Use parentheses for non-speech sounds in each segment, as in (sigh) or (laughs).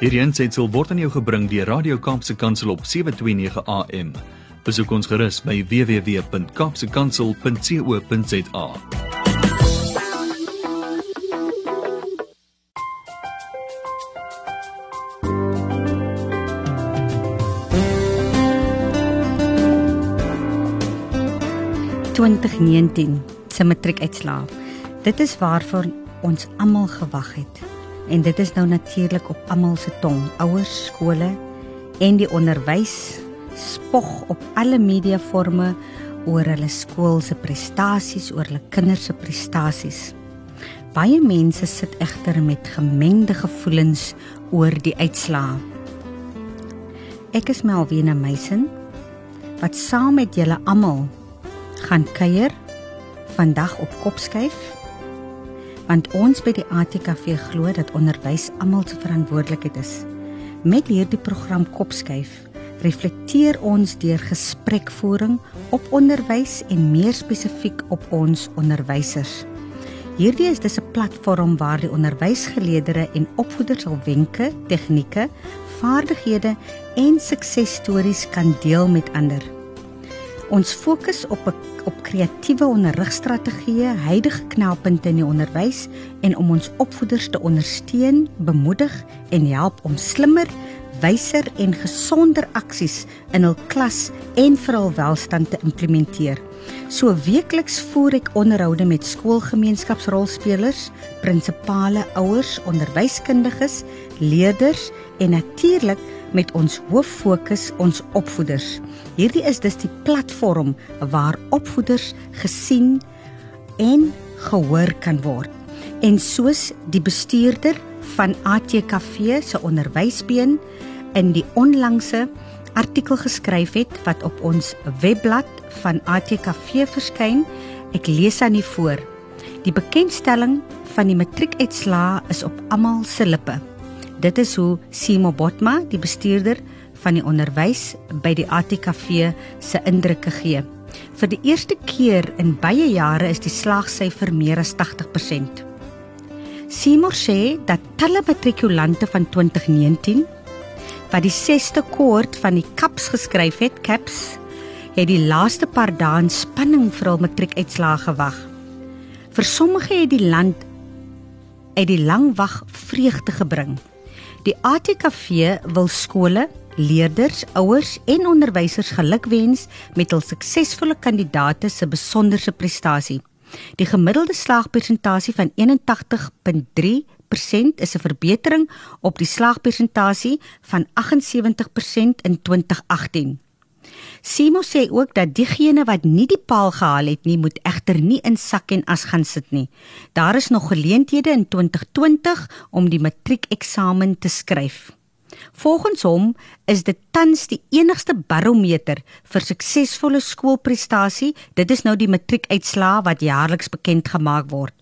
Hierdie aanseit sal word aan jou gebring deur Radio Kaapse Kansel op 7:29 AM. Besoek ons gerus by www.kapsekansel.co.za. se matriekuitslae. Dit is waarvoor ons almal gewag het. En dit is nou natuurlik op almal se tong. Ouers, skole en die onderwys spog op alle mediaforme oor hulle skool se prestasies, oor hulle kinders se prestasies. Baie mense sit egter met gemengde gevoelens oor die uitslae. Ek is Melvina Meisen wat saam met julle almal gaan kuier vandag op Kopskyf want ons by die ATKV glo dat onderwys almal se verantwoordelikheid is. Met hierdie program Kopskyf reflekteer ons deur gesprekvoering op onderwys en meer spesifiek op ons onderwysers. Hierdie is dis 'n platform waar die onderwysgeleerders en opvoeders al wenke, tegnieke, vaardighede en suksesstories kan deel met ander. Ons fokus op op kreatiewe onderrigstrategieë, huidige knelpunte in die onderwys en om ons opvoeders te ondersteun, bemoedig en help om slimmer, wyser en gesonder aksies in hul klas en vir hul welstand te implementeer. So weekliks voer ek onderhoude met skoolgemeenskapsrolspelers, prinsipale, ouers, onderwyskundiges, leerders en natuurlik met ons hoof fokus ons opvoeders. Hierdie is dus die platform waar opvoeders gesien en gehoor kan word. En soos die bestuurder van ATKV se onderwysbeen in die onlangse artikel geskryf het wat op ons webblad van ATKV verskyn, ek lees aan u voor. Die bekendstelling van die matriekuitslae is op almal se lippe. Dit is hoe Simo Botma, die bestuurder van die onderwys by die ATKV se indrukke gee. Vir die eerste keer in baie jare is die slaagsyfer meer as 80%. Simo sê dat talle matrikulante van 2019 wat die 6ste koord van die CAPS geskryf het, CAPS, het die laaste paar dae in spanning vir hul matriekuitslae gewag. Vir sommige het die land uit die lang wag vreugde gebring. Die ATKV wil skole, leerders, ouers en onderwysers gelukwens met hul suksesvolle kandidaate se besonderse prestasie. Die gemiddelde slaagpersentasie van 81.3% is 'n verbetering op die slaagpersentasie van 78% in 2018. Simo sê ook dat diegene wat nie die paal gehaal het nie, moet egter nie in sak en as gaan sit nie. Daar is nog geleenthede in 2020 om die matriekeksamen te skryf. Volgens hom is dit tans die enigste barometer vir suksesvolle skoolprestasie. Dit is nou die matriekuitslae wat jaarliks bekend gemaak word.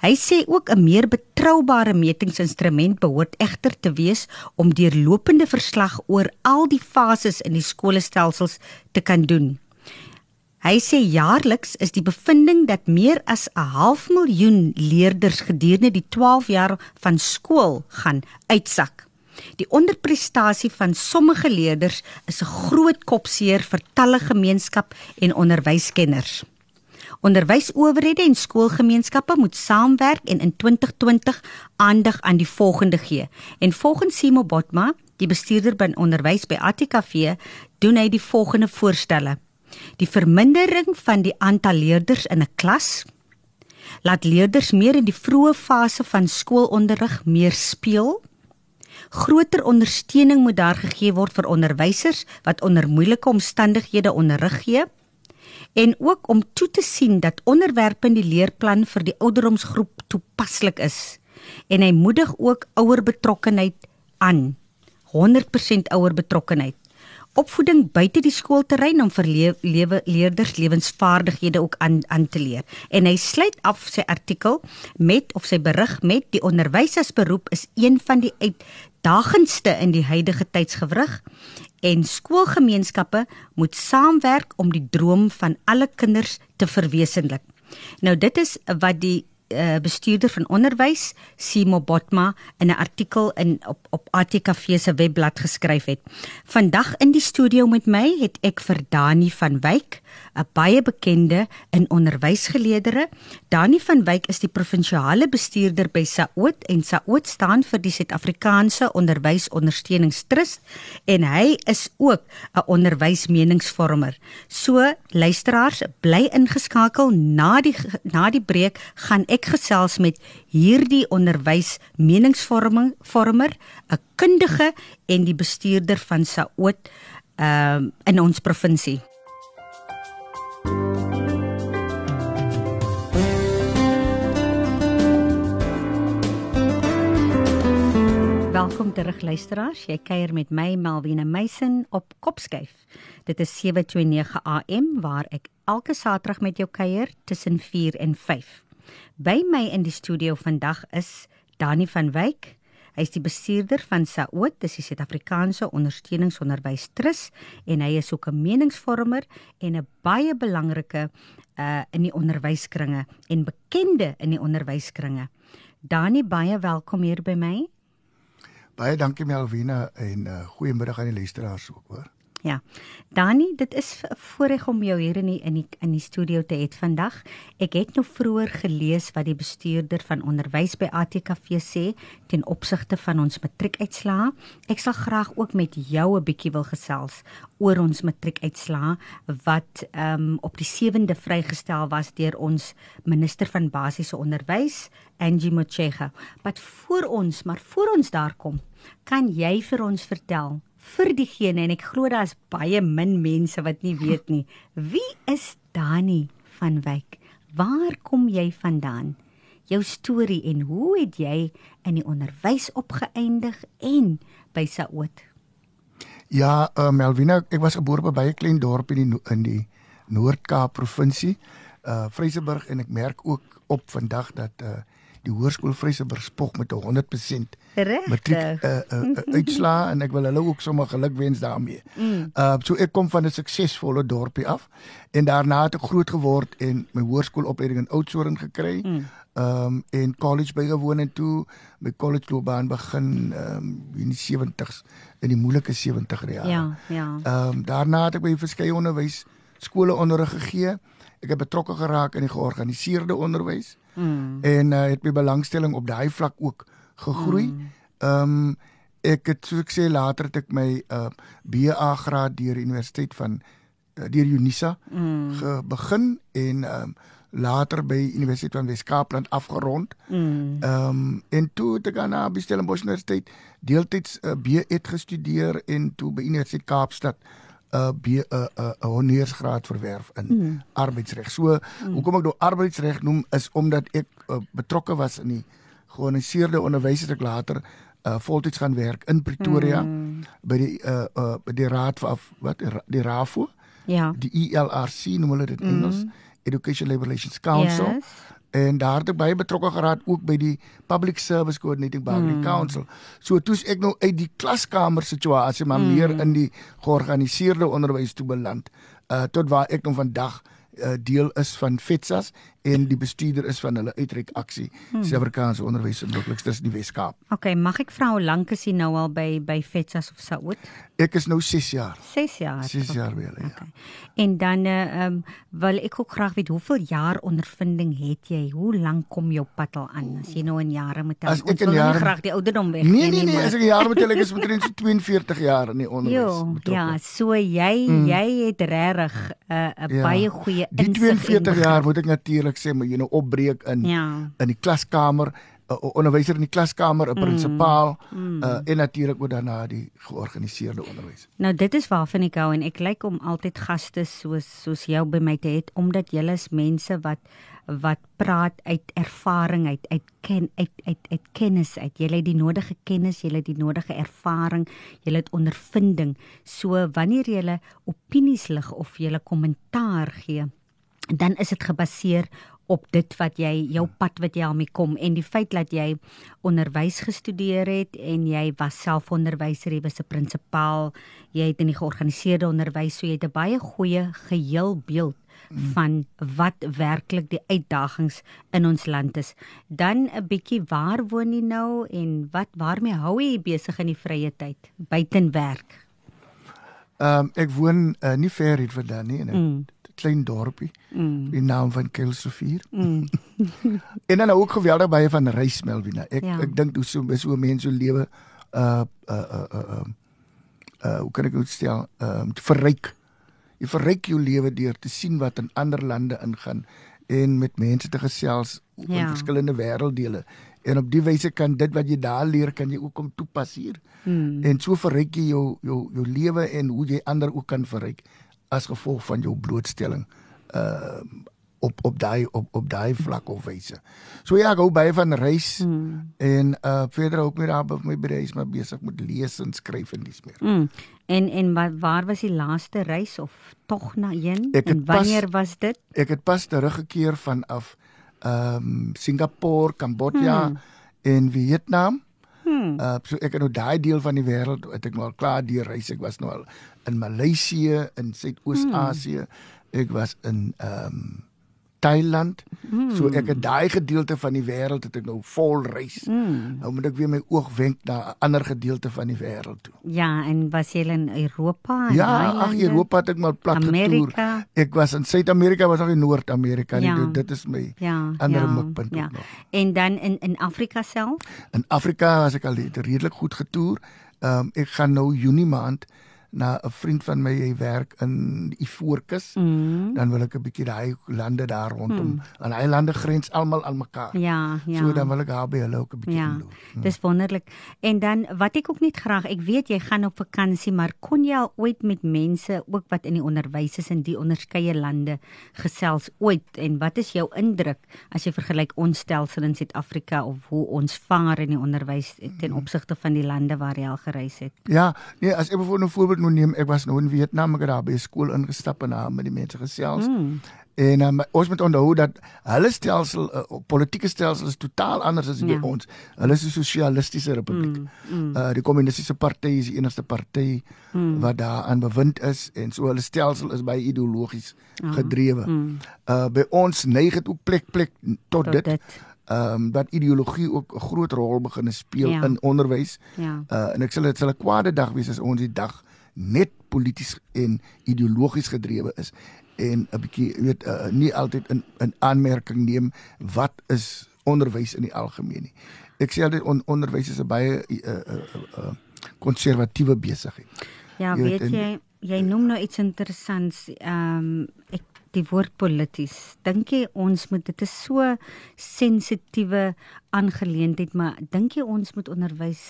Hy sê ook 'n meer betroubare metingsinstrument behoort egter te wees om deurlopende verslag oor al die fases in die skoolstelsels te kan doen. Hy sê jaarliks is die bevinding dat meer as 'n half miljoen leerders gedurende die 12 jaar van skool gaan uitsak. Die onderprestasie van sommige leerders is 'n groot kopseer vir talle gemeenskap en onderwyskenners. Onderwysowerhede en skoolgemeenskappe moet saamwerk en in 2020 aandag aan die volgende gee. En volgens Simo Botma, die bestuurder by onderwys by ATKV, doen hy die volgende voorstelle: Die vermindering van die aantal leerders in 'n klas laat leerders meer in die vroeë fase van skoolonderrig meer speel. Groter ondersteuning moet daar gegee word vir onderwysers wat onder moeilike omstandighede onderrig gee en ook om toe te sien dat onderwerpe in die leerplan vir die ouderdomsgroep toepaslik is. En hy moedig ook ouer betrokkenheid aan. 100% ouer betrokkenheid. Opvoeding buite die skoolterrein om vir lewe leerders lewensvaardighede ook aan aan te leer. En hy sluit af sy artikel met of sy berig met die onderwysersberoep is een van die uitdagendste in die huidige tydsgewrig en skoolgemeenskappe moet saamwerk om die droom van alle kinders te verwesenlik. Nou dit is wat die uh, bestuurder van onderwys, Simo Botma, in 'n artikel in op op ATKV se webblad geskryf het. Vandag in die studio met my het ek vir Dani van Wyk, 'n baie bekende in onderwysgeleerdere. Dani van Wyk is die provinsiale bestuurder by SAOT en SAOT staan vir die Suid-Afrikaanse Onderwysondersteuningstrust en hy is ook 'n onderwysmeningsvormer. So luisteraars, bly ingeskakel na die na die breek gaan ek gesels met hierdie onderwysmeningsvorming vormer, 'n kundige en die bestuurder van SAOT um, in ons provinsie. Welkom terug luisteraars. Jy kuier met my Melvina Meisen op Kopskyf. Dit is 729 AM waar ek elke Saterdag met jou kuier tussen 4 en 5. By my in die studio vandag is Dani van Wyk. Hy is die bestuurder van SAOT, dis die Suid-Afrikaanse Ondersteuningsonderwys Trust en hy is ook 'n meningsvormer en 'n baie belangrike uh in die onderwyskringe en bekende in die onderwyskringe. Dani, baie welkom hier by my. Baie dankie Melvina en uh, goeiemiddag aan die luisteraars ook hoor. Ja. Dani, dit is voorreg om jou hier in die, in die in die studio te hê vandag. Ek het nou vroeër gelees wat die bestuurder van onderwys by ATKV sê ten opsigte van ons matriekuitslae. Ek sal graag ook met jou 'n bietjie wil gesels oor ons matriekuitslae wat ehm um, op die 7de vrygestel was deur ons minister van basiese onderwys, Angie Motshega. Maar voor ons, maar voor ons daar kom, kan jy vir ons vertel vir diegene en ek glo daar's baie min mense wat nie weet nie. Wie is Dani van Wyk? Waar kom jy vandaan? Jou storie en hoe het jy in die onderwys opgeëindig en by Saot? Ja, uh, Melvina, ek was gebore by 'n klein dorp in die in die Noord-Kaap provinsie, uh Vryseburg en ek merk ook op vandag dat uh die hoërskool Vryseburg spog met 'n 100% matriek uh, uh, uh, uitslaa en ek wil hulle ook sommer gelukwens daarmee. Mm. Uh so ek kom van 'n suksesvolle dorpie af en daarna het ek groot geword en my hoërskoolopleiding in Oudtshoorn gekry. Mm. Um en college bygewoon en toe my college loopbaan begin um in die 70s in die moeilike 70er jare. Ja, ja. Um daarna het ek by verskeie onderwys skole onderrig gegee. Ek het betrokke geraak in die georganiseerde onderwys. Mm. En uh, het my belangstelling op daai vlak ook gegroei. Mm. Ehm um, ek het soos ek sê later het ek my uh, eh, BA graad deur universiteit van uh, deur Unisa mm. begin en ehm um, later by Universiteit van Wes-Kaapland afgerond. Mm. Ehm um, en toe het ek aan die Stellenbosch Universiteit deeltyds uh, B.Ed gestudeer en toe by Universiteit Kaapstad 'n 'n 'n honeursgraad verwerf in mm. arbeidsreg. So mm. hoekom ek nou arbeidsreg noem is omdat ek uh, betrokke was in die georganiseerde onderwys het ek later uh, voltyds gaan werk in Pretoria mm. by die uh, uh, by die raad van wat die RAFO. Ja. Die ELRC noem hulle dit in mm. Engels. Education Labour Relations Council. Yes en daar het ek baie betrokke geraak ook by die Public Service Coordinating Body mm. Council. So toets ek nou uit die klaskamer situasie maar mm. meer in die georganiseerde onderwys toe beland. Uh tot waar ek nou vandag uh, deel is van FETSAS en die bestuurder is van hulle uitreik aksie hmm. Suid-Afrikaanse onderwys en in die Weskaap. OK, mag ek vra hoe lank is jy nou al by by FETSAS of Saoot? Ek is nou 6 jaar. 6 jaar. 6 jaar weer, ja. Okay. En dan eh, ehm uh, um, wil ek ook graag weet hoeveel jaar ondervinding het jy? Hoe lank kom jou pad al aan as jy nou in jare moet tel? As ek in jare graag die ouderdom weg. Nee, nee, nee, as ek in jare moet tel, ek is omtrent (laughs) 42 jaar in die onderwys. Jo, ja, so jy mm. jy het regtig 'n uh, ja. baie goeie insig. Die 42 jaar moet ek natuurlik sê, maar jy nou op opbreek in ja. in die klaskamer 'n uh, onderwyser in die klaskamer, 'n mm. prinsipaal mm. uh, en natuurlik ook daarna die georganiseerde onderwys. Nou dit is waarvan ek hou en ek lyk om altyd gaste soos soos jou by my te hê omdat julle is mense wat wat praat uit ervaring uit uit ken uit uit uit kennis uit. Jy het die nodige kennis, jy het die nodige ervaring, jy het ondervinding. So wanneer jy opinies lig of jy kommentaar gee, dan is dit gebaseer op dit wat jy jou pad wat jy al mee kom en die feit dat jy onderwys gestudeer het en jy was self onderwyser, jy was 'n prinsipaal, jy het in die georganiseerde onderwys, so jy het 'n baie goeie geheel beeld van wat werklik die uitdagings in ons land is. Dan 'n bietjie waar woon jy nou en wat waarmee hou jy besig in die vrye tyd buiten werk? Ehm um, ek woon uh, nie ver hier vandaan nie in 'n mm. Klein dorpie. Mm. Die naam van Kelsrivier. Mm. (laughs) en dan ook geweldig baie van reis Melvina. Ek ja. ek dink hoe so so mense so lewe uh uh uh uh uh hoe kan ek dit stel? Ehm um, verryk. Jy verryk jou lewe deur te sien wat in ander lande ingaan en met mense te gesels ja. in verskillende wêrelddele. En op die wyse kan dit wat jy daar leer kan jy ook kom toepas hier. Hmm. En so verryk jy jou jou jou lewe en hoe jy ander ook kan verryk as gevolg van jou blootstelling. Uh op op daai op op daai vlak of wyse. So ja, ek hou baie van reis hmm. en uh verder ook meer op my reis maar besig met lees en skryf en dis meer. Hmm. En en wat waar was die laaste reis of tog na heen en wanneer pas, was dit? Ek het pas teruggekeer van af ehm um, Singapore, Kambodja hmm. en Vietnam. Hmm. Uh so ek het nou daai deel van die wêreld het ek nou al klaar deur reis. Ek was nou al in Maleisië, in Suidoos-Asië. Hmm. Ek was in ehm um, Thailand. Mm. So ek het daai gedeelte van die wêreld het ek nou vol reis. Mm. Nou moet ek weer my oog wenk na 'n ander gedeelte van die wêreld toe. Ja, en was jy in Europa? Ja, ag Europa het ek mal plat getoer. Ek was in Suid-Amerika, was ook in Noord-Amerika. Ja. Dit is my ja, ander ja, mikpunt ja. nog. En dan in in Afrika self? In Afrika was ek al redelik goed getoer. Ehm um, ek gaan nou Junie maand na 'n vriend van my hy werk in Ivoorkus, mm. dan wil ek 'n bietjie daai lande daar rondom mm. aan hy lande grens almal aan mekaar. Ja, ja. So dan wil ek daar by hulle ook 'n bietjie ja, loop. Mm. Dis wonderlik. En dan wat ek ook net graag, ek weet jy gaan op vakansie, maar kon jy al ooit met mense ook wat in die onderwys is in die onderskeie lande gesels ooit en wat is jou indruk as jy vergelyk ons stelsel in Suid-Afrika of hoe ons vaar in die onderwys ten opsigte van die lande waar jy al gereis het? Ja, nee, as ek byvoorbeeld 'n voorbeeld moet ek was nou in Vietnam, ek het daar by skool ingestap en daar met die mense gesels. Mm. En um, ons moet onthou dat hulle stelsel, uh, politieke stelsel is totaal anders as ja. by ons. Hulle is 'n sosialistiese republiek. Mm. Mm. Uh die kommunistiese party is die enigste party mm. wat daar aan bewind is en so hulle stelsel is baie ideologies uh, gedrewe. Mm. Uh by ons neig dit ook plek plek tot, tot dit. dit ehm um, dat ideologie ook 'n groot rol begin speel ja. in onderwys. Ja. Uh en ek sê dit sal 'n kwade dag wees as ons die dag net polities en ideologies gedrewe is en 'n bietjie weet uh, nie altyd in in aanmerking neem wat is onderwys in die algemeen nie. Ek sê altyd on, onderwys is 'n baie konservatiewe uh, uh, uh, besigheid. Ja, jy weet, weet jy jy noem nou iets interessants. Ehm um, ek die woord polities. Dink jy ons moet dit is so sensitiewe aangeleentheid, maar dink jy ons moet onderwys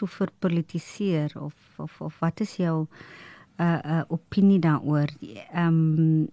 so verpolitiseer of of of wat is jou uh uh opinie daaroor? Ehm um,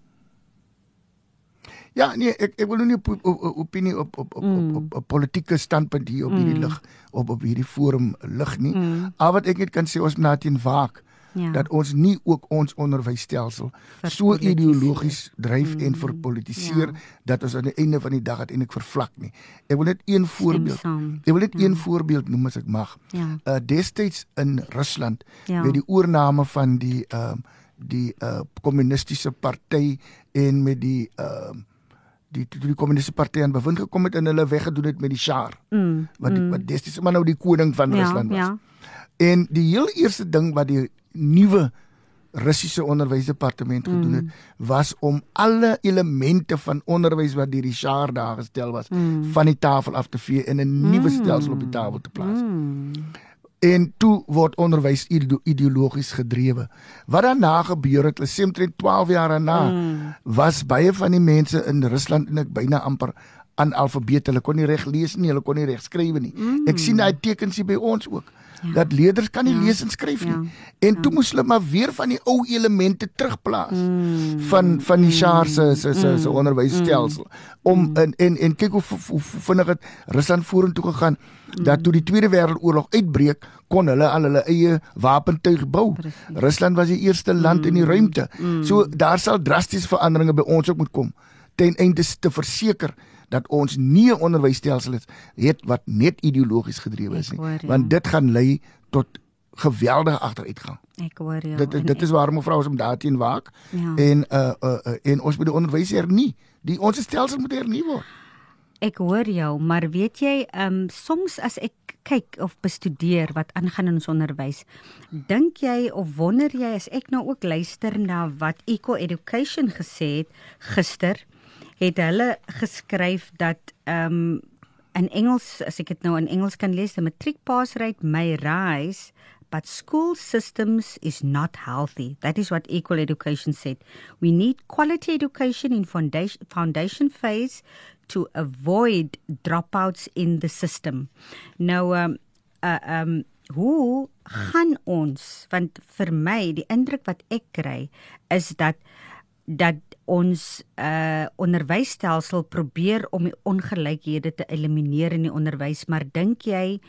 Ja, nee, ek ek wil nou nie op, op, op opinie op op op, mm. op op 'n politieke standpunt hier op mm. hierdie lig op op hierdie forum lig nie. Mm. Al wat ek net kan sê ons moet na teen waak ja. dat ons nie ook ons onderwysstelsel so ideologies dryf mm. en verpolitiseer ja. dat ons aan die einde van die dag uiteindelik vervlak nie. Ek wil net een voorbeeld. Ek wil net ja. een voorbeeld noem as ek mag. Ja. Uh destyds in Rusland ja. met die oorneem van die ehm uh, die uh kommunistiese party en met die ehm uh, die die, die kommunistiese party aan bewind gekom het en hulle weggedoen het met die Shah. Mm. Wat die, mm. wat destyds maar nou die koning van ja, Rusland was. Ja. En die heel eerste ding wat die nuwe Russiese onderwysdepartement gedoen het mm. was om alle elemente van onderwys wat deur die Shah daar gestel was mm. van die tafel af te vee en 'n mm. nuwe stelsel op die tafel te plaas. Mm. En toe word onderwys ideologies gedrewe. Wat daarna gebeur het, hulle sê omtrent 12 jaar daarna, mm. was baie van die mense in Rusland en ek byna amper analfabete. Hulle kon nie reg lees nie, hulle kon nie reg skryf nie. Mm. Ek sien daai tekens hier by ons ook ja. dat leerders kan nie ja. lees en skryf nie. Ja. En toe ja. moes hulle maar weer van die ou elemente terugplaas mm. van van die Shah se se se se mm. onderwysstelsel mm. om mm. en en en kyk hoe, hoe, hoe vinnig het Rusland vorentoe gegaan mm. dat toe die Tweede Wêreldoorlog uitbreek kon hulle al hulle eie wapentuig bou. Precies. Rusland was die eerste land mm. in die ruimte. Mm. So daar sal drastiese veranderinge by ons ook moet kom ten einde te verseker dat ons nie 'n onderwysstelsel het, wat net ideologies gedrewe is nie, hoor, ja. want dit gaan lei tot geweldige agteruitgang. Ek hoor jou. Dit dit is waarom mevrou ons om daarteen waak Ja. en uh, uh uh en ons moet die onderwys hernie. Die ons stelsel moet hernie word. Ek hoor jou, maar weet jy, ehm um, soms as ek kyk of bestudeer wat aangaan in ons onderwys, dink jy of wonder jy as ek nou ook luister na wat Eco Education gesê het gister, het hulle geskryf dat ehm um, in Engels, as ek dit nou in Engels kan lees, the matric pass rate may rise But school systems is not healthy. That is what Equal Education said. We need quality education in foundation, foundation phase to avoid dropouts in the system. Nou um uh, um hoe gaan ons want vir my die indruk wat ek kry is dat dat ons uh onderwysstelsel probeer om die ongelykhede te elimineer in die onderwys maar dink jy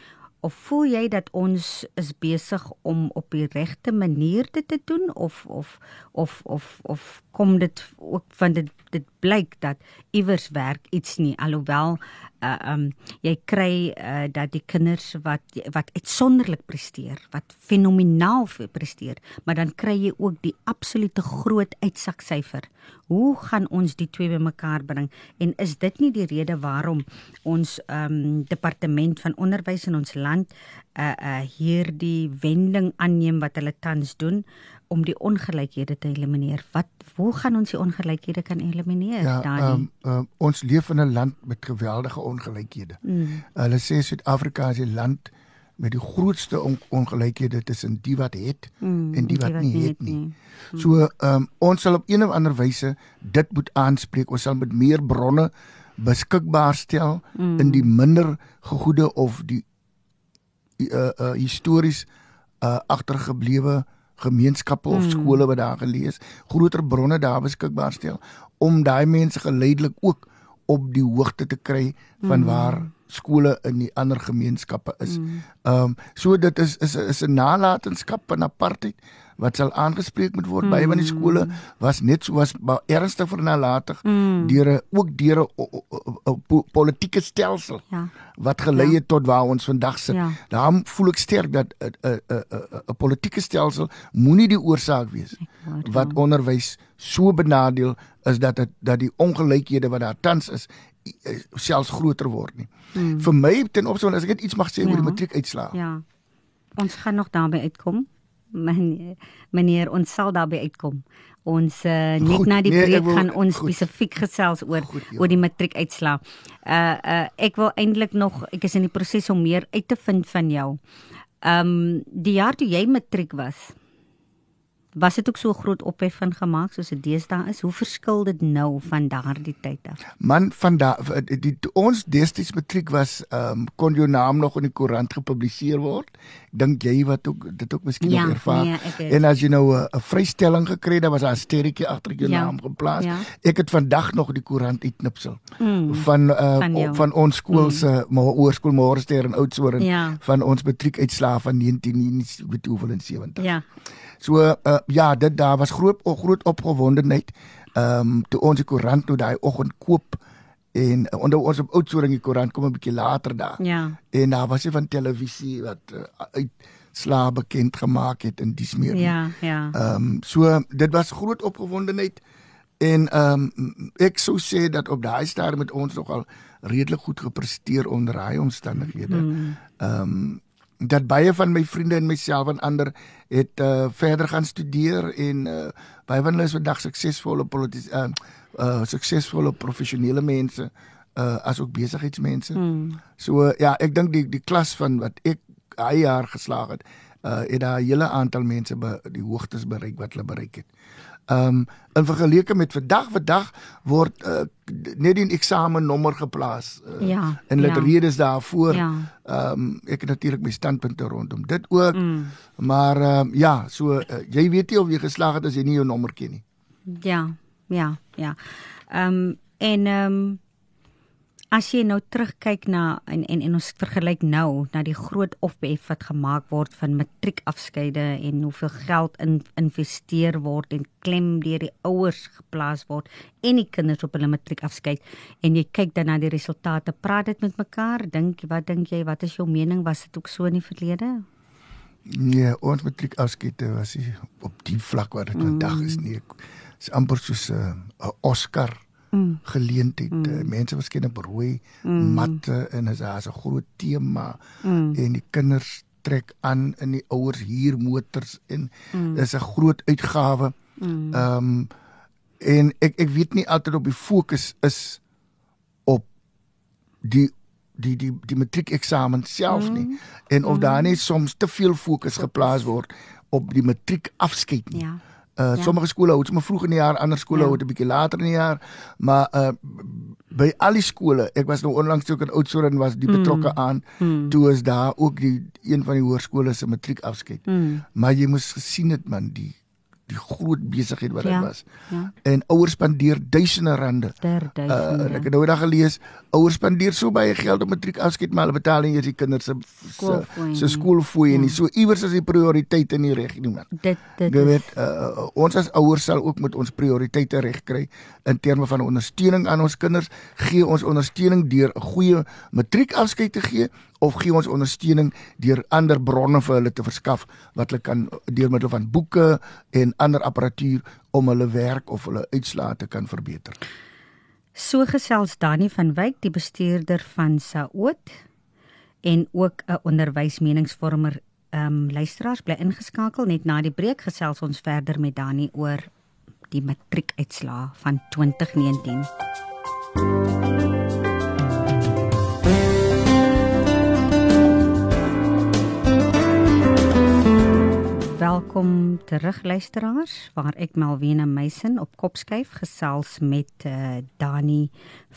of voel jy dat ons is besig om op die regte manier dit te doen? Of of of of of kom dit ook van dit dit blyk dat iewers werk iets nie. Alhoewel uh, um jy kry uh, dat die kinders wat wat uitsonderlik presteer wat fenomenaal presteer maar dan kry jy ook die absolute groot uitsaksyfer hoe gaan ons die twee bymekaar bring? En is dit nie die rede waarom ons um departement van onderwys in ons land uh uh hierdie wending aanneem wat hulle tans doen om die ongelykhede te elimineer. Wat hoe gaan ons die ongelykhede kan elimineer, Ja, Dani? um, um, ons leef in 'n land met geweldige ongelykhede. Mm. Hulle sê Suid-Afrika is die land met die grootste on ongelykhede tussen die wat het Mm, en die wat nie nie het nie. So ehm um, ons sal op een of ander wyse dit moet aanspreek. Ons sal met meer bronne beskikbaar stel Mm. in die minder gegoede of die uh, uh histories uh agtergeblewe gemeenskappe of Mm. skole wat daar gelees, groter bronne daar beskikbaar stel om daai mense geleidelik ook op die hoogte te kry van Mm. waar skole in die ander gemeenskappe is. Mm. Ehm um, so dit is is is 'n nalatenskap van apartheid wat sal aangespreek moet word. Mm. Baie van die skole was net so was ernstig vir nalatig Mm. deur 'n ook deur 'n po- politieke stelsel Ja. wat gelei Ja. het tot waar ons vandag sit. Ja. Daarom voel ek sterk dat 'n 'n 'n politieke stelsel moenie die oorsaak wees jou. wat onderwys so benadeel is dat dit dat die ongelykhede wat daar tans is selfs groter word nie. Mm. Vir my ten opsigte as ek net iets mag sê oor die Ja. matriekuitslae. Ja. Ons gaan nog daarby uitkom. Meneer, meneer ons sal daarby uitkom. Ons uh, net Goed, na die nee, ek breek wil- gaan ons goed. spesifiek gesels oor Goed, ja. oor die matriekuitslae. Uh uh ek wil eintlik nog ek is in die proses om meer uit te vind van jou. Um, die jaar toe jy matriek was, was dit ook so groot ophef van gemaak soos dit deesdae is? Hoe verskil dit nou van daardie tyd af? Man van da die, die ons destyds matriek was ehm um, kon jou naam nog in die koerant gepubliseer word. Dink jy wat ook dit ook miskien Ja, nog ervaar. nee, het- en as jy nou 'n 'n vrystelling gekry het, dan was daar 'n sterretjie agter jou Ja, naam geplaas. ja. Ek het vandag nog die koerant uitknipsel Mm. van uh, Van jou. van, van ons skool se mm. oorskool Moorster in Oudtshoorn Ja. van ons matriekuitslae van 1970. Ja. So uh, ja, dit daar was groot groot opgewondenheid. Ehm um, toe ons die koerant nou daai oggend koop en uh, onder ons op Oudtshoorn die koerant kom 'n bietjie later daar. Ja. En daar was hy van televisie wat uh, uitslaa bekend gemaak het in dies meer. Ja, ja. Ehm um, so dit was groot opgewondenheid en ehm um, ek sou sê dat op daai stadium met ons nogal redelik goed gepresteer onder daai omstandighede. Mm. Ehm um, dat baie van my vriende en myself en ander het uh, verder gaan studeer en uh, baie van hulle is vandag suksesvolle politici uh, uh suksesvolle professionele mense uh asook besigheidsmense. Mm. So uh, ja, ek dink die die klas van wat ek hy jaar geslaag het, uh het daar 'n hele aantal mense be, die hoogtes bereik wat hulle bereik het. Ehm um, in vergelyking met vandag, vandag word uh, net die eksamennommer geplaas. Uh, Ja, en hulle ja. redes daarvoor. Ja. Ehm um, ek het natuurlik my standpunte rondom dit ook. Mm. Maar ehm um, ja, so uh, jy weet nie of jy geslaag het as jy nie jou nommer ken nie. Ja, ja, ja. Ehm um, en ehm um, as jy nou terugkyk na en en, en ons vergelyk nou na die groot opbef wat gemaak word van matriekafskeide en hoeveel geld in investeer word en klem deur die ouers geplaas word en die kinders op hulle matriekafskeid en jy kyk dan na die resultate praat dit met mekaar dink wat dink jy wat is jou mening was dit ook so in die verlede Nee, ons matriekafskeide was nie op die vlak wat dit mm. vandag is nie. Dit is amper soos 'n uh, Oscar mm. geleentheid. Mm. Mense verskyn op rooi mm. matte en dit is 'n groot tema mm. en die kinders trek aan in die ouers huur motors en mm. dis 'n groot uitgawe. Mm. Ehm mm. um, en ek ek weet nie altyd op die fokus is op die die die die matriekeksamen self nie mm. en of mm. daar net soms te veel fokus geplaas word op die matriekafskeid nie. Ja. Uh ja. sommige skole hou dit maar vroeg in die jaar, ander skole ja. hou dit 'n bietjie later in die jaar. Maar uh by al die skole, ek was nou onlangs ook in Oudtshoorn was die betrokke mm. aan mm. toe is daar ook die een van die hoërskole se matriekafskeid. Mm. Maar jy moes gesien het man, die die groot besigheid wat dit ja, was. Ja. En ouers spandeer duisende rande. Ter duisende. Uh, ek het nou daag gelees, ouers spandeer so baie geld op matriek afskeid maar hulle betaal nie eers die kinders se se skoolfooi ja. nie. So iewers is die prioriteit in die regering man. Dit dit Jy weet, uh, ons as ouers sal ook met ons prioriteite reg kry in terme van ondersteuning aan ons kinders. Gee ons ondersteuning deur 'n goeie matriek afskeid te gee of gee ons ondersteuning deur ander bronne vir hulle te verskaf wat hulle kan deur middel van boeke en ander apparatuur om hulle werk of hulle uitslae te kan verbeter. So gesels Dani van Wyk, die bestuurder van Saot en ook 'n onderwysmeningsvormer. Ehm um, luisteraars bly ingeskakel net na die breek gesels ons verder met Dani oor die matriekuitslae van 2019. Welkom terug luisteraars waar ek Malwena Meisen op kopskuif gesels met uh, Dani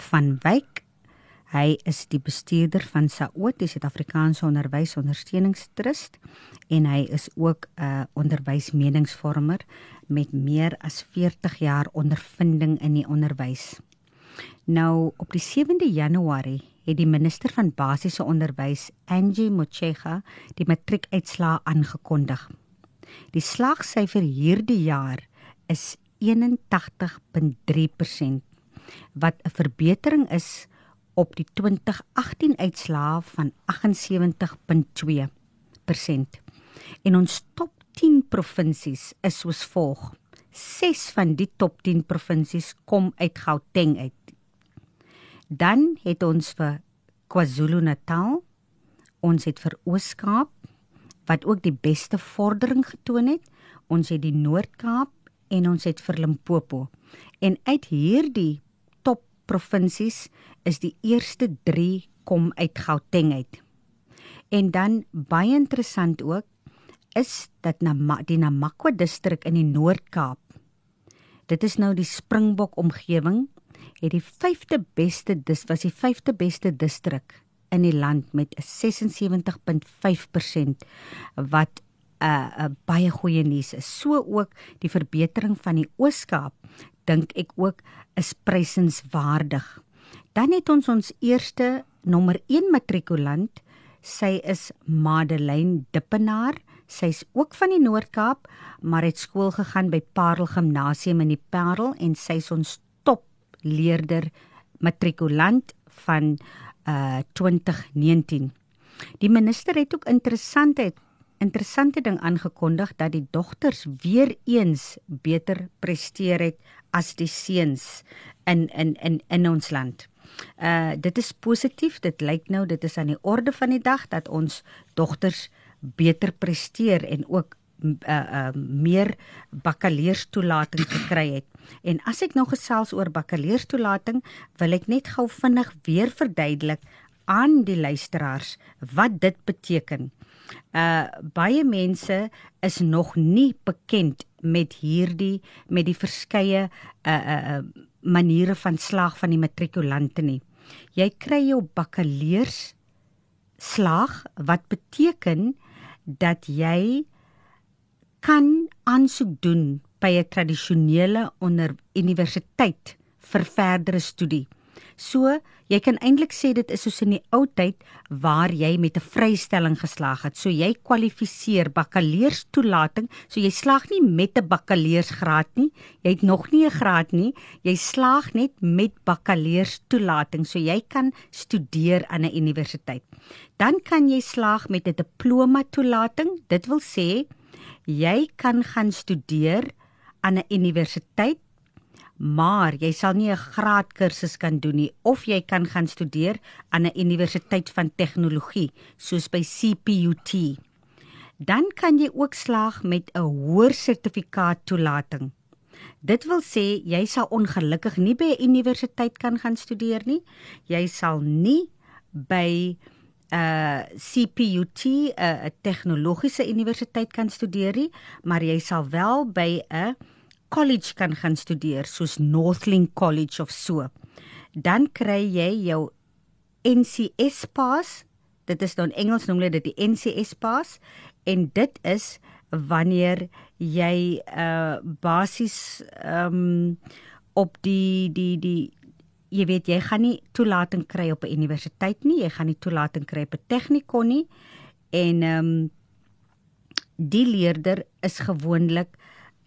van Wyk. Hy is die bestuurder van SAOT, die Suid-Afrikaanse Onderwysondersteuningstrust en hy is ook 'n uh, onderwysmeningsvormer met meer as 40 jaar ondervinding in die onderwys. Nou op die 7de Januarie het die minister van basiese onderwys, Angie Motshega, die matriekuitslae aangekondig. Die slagsyfer hierdie jaar is 81.3% wat 'n verbetering is op die 2018 uitslae van 78.2%. En ons top 10 provinsies is soos volg. 6 van die top 10 provinsies kom uit Gauteng uit. Dan het ons vir KwaZulu-Natal, ons het vir Oos-Kaap, wat ook die beste vordering getoon het. Ons het die Noord-Kaap en ons het vir Limpopo. En uit hierdie top provinsies is die eerste 3 kom uit Gauteng uit. En dan baie interessant ook is dat na die Namakwa distrik in die Noord-Kaap. Dit is nou die Springbok omgewing het die 5de beste dis was die 5de beste distrik in die land met 76.5% wat 'n uh, 'n baie goeie nuus is. So ook die verbetering van die Ooskaap dink ek ook is prysenswaardig. Dan het ons ons eerste nommer 1 matrikulant. Sy is Madeleine Dippenaar. Sy's ook van die Noord-Kaap, maar het skool gegaan by Parel Gimnasium in die Parel en sy's ons top leerder matrikulant van uh 2019. Die minister het ook interessante interessante ding aangekondig dat die dogters weer eens beter presteer het as die seuns in in in in ons land. Uh dit is positief. Dit lyk nou dit is aan die orde van die dag dat ons dogters beter presteer en ook uh, uh meer bakkaleuerstoelating gekry het. En as ek nou gesels oor bakkaleuerstoelating, wil ek net gou vinnig weer verduidelik aan die luisteraars wat dit beteken. Uh baie mense is nog nie bekend met hierdie met die verskeie uh uh maniere van slag van die matrikulante nie. Jy kry jou bakkaleurs slag wat beteken dat jy kan aansoek doen by 'n tradisionele onder universiteit vir verdere studie. So, jy kan eintlik sê dit is soos in die ou tyd waar jy met 'n vrystelling geslaag het. So jy kwalifiseer bakkaleuerstoelating. So jy slaag nie met 'n bakkaleursgraad nie. Jy het nog nie 'n graad nie. Jy slaag net met bakkaleuerstoelating. So jy kan studeer aan 'n universiteit. Dan kan jy slaag met 'n diploma toelating. Dit wil sê jy kan gaan studeer aan 'n universiteit maar jy sal nie 'n graadkursus kan doen nie of jy kan gaan studeer aan 'n universiteit van tegnologie soos by CPUT. Dan kan jy ook slaag met 'n hoër sertifikaat toelating. Dit wil sê jy sal ongelukkig nie by 'n universiteit kan gaan studeer nie. Jy sal nie by uh, CPUT, 'n uh, tegnologiese universiteit kan studeer nie, maar jy sal wel by 'n college kan gaan studeer soos Northlink College of so. Dan kry jy jou NCS pass. Dit is dan Engels noem hulle dit die NCS pass en dit is wanneer jy uh basies ehm um, op die die die jy weet jy gaan nie toelating kry op 'n universiteit nie, jy gaan nie toelating kry op 'n tegnikon nie en ehm um, die leerder is gewoonlik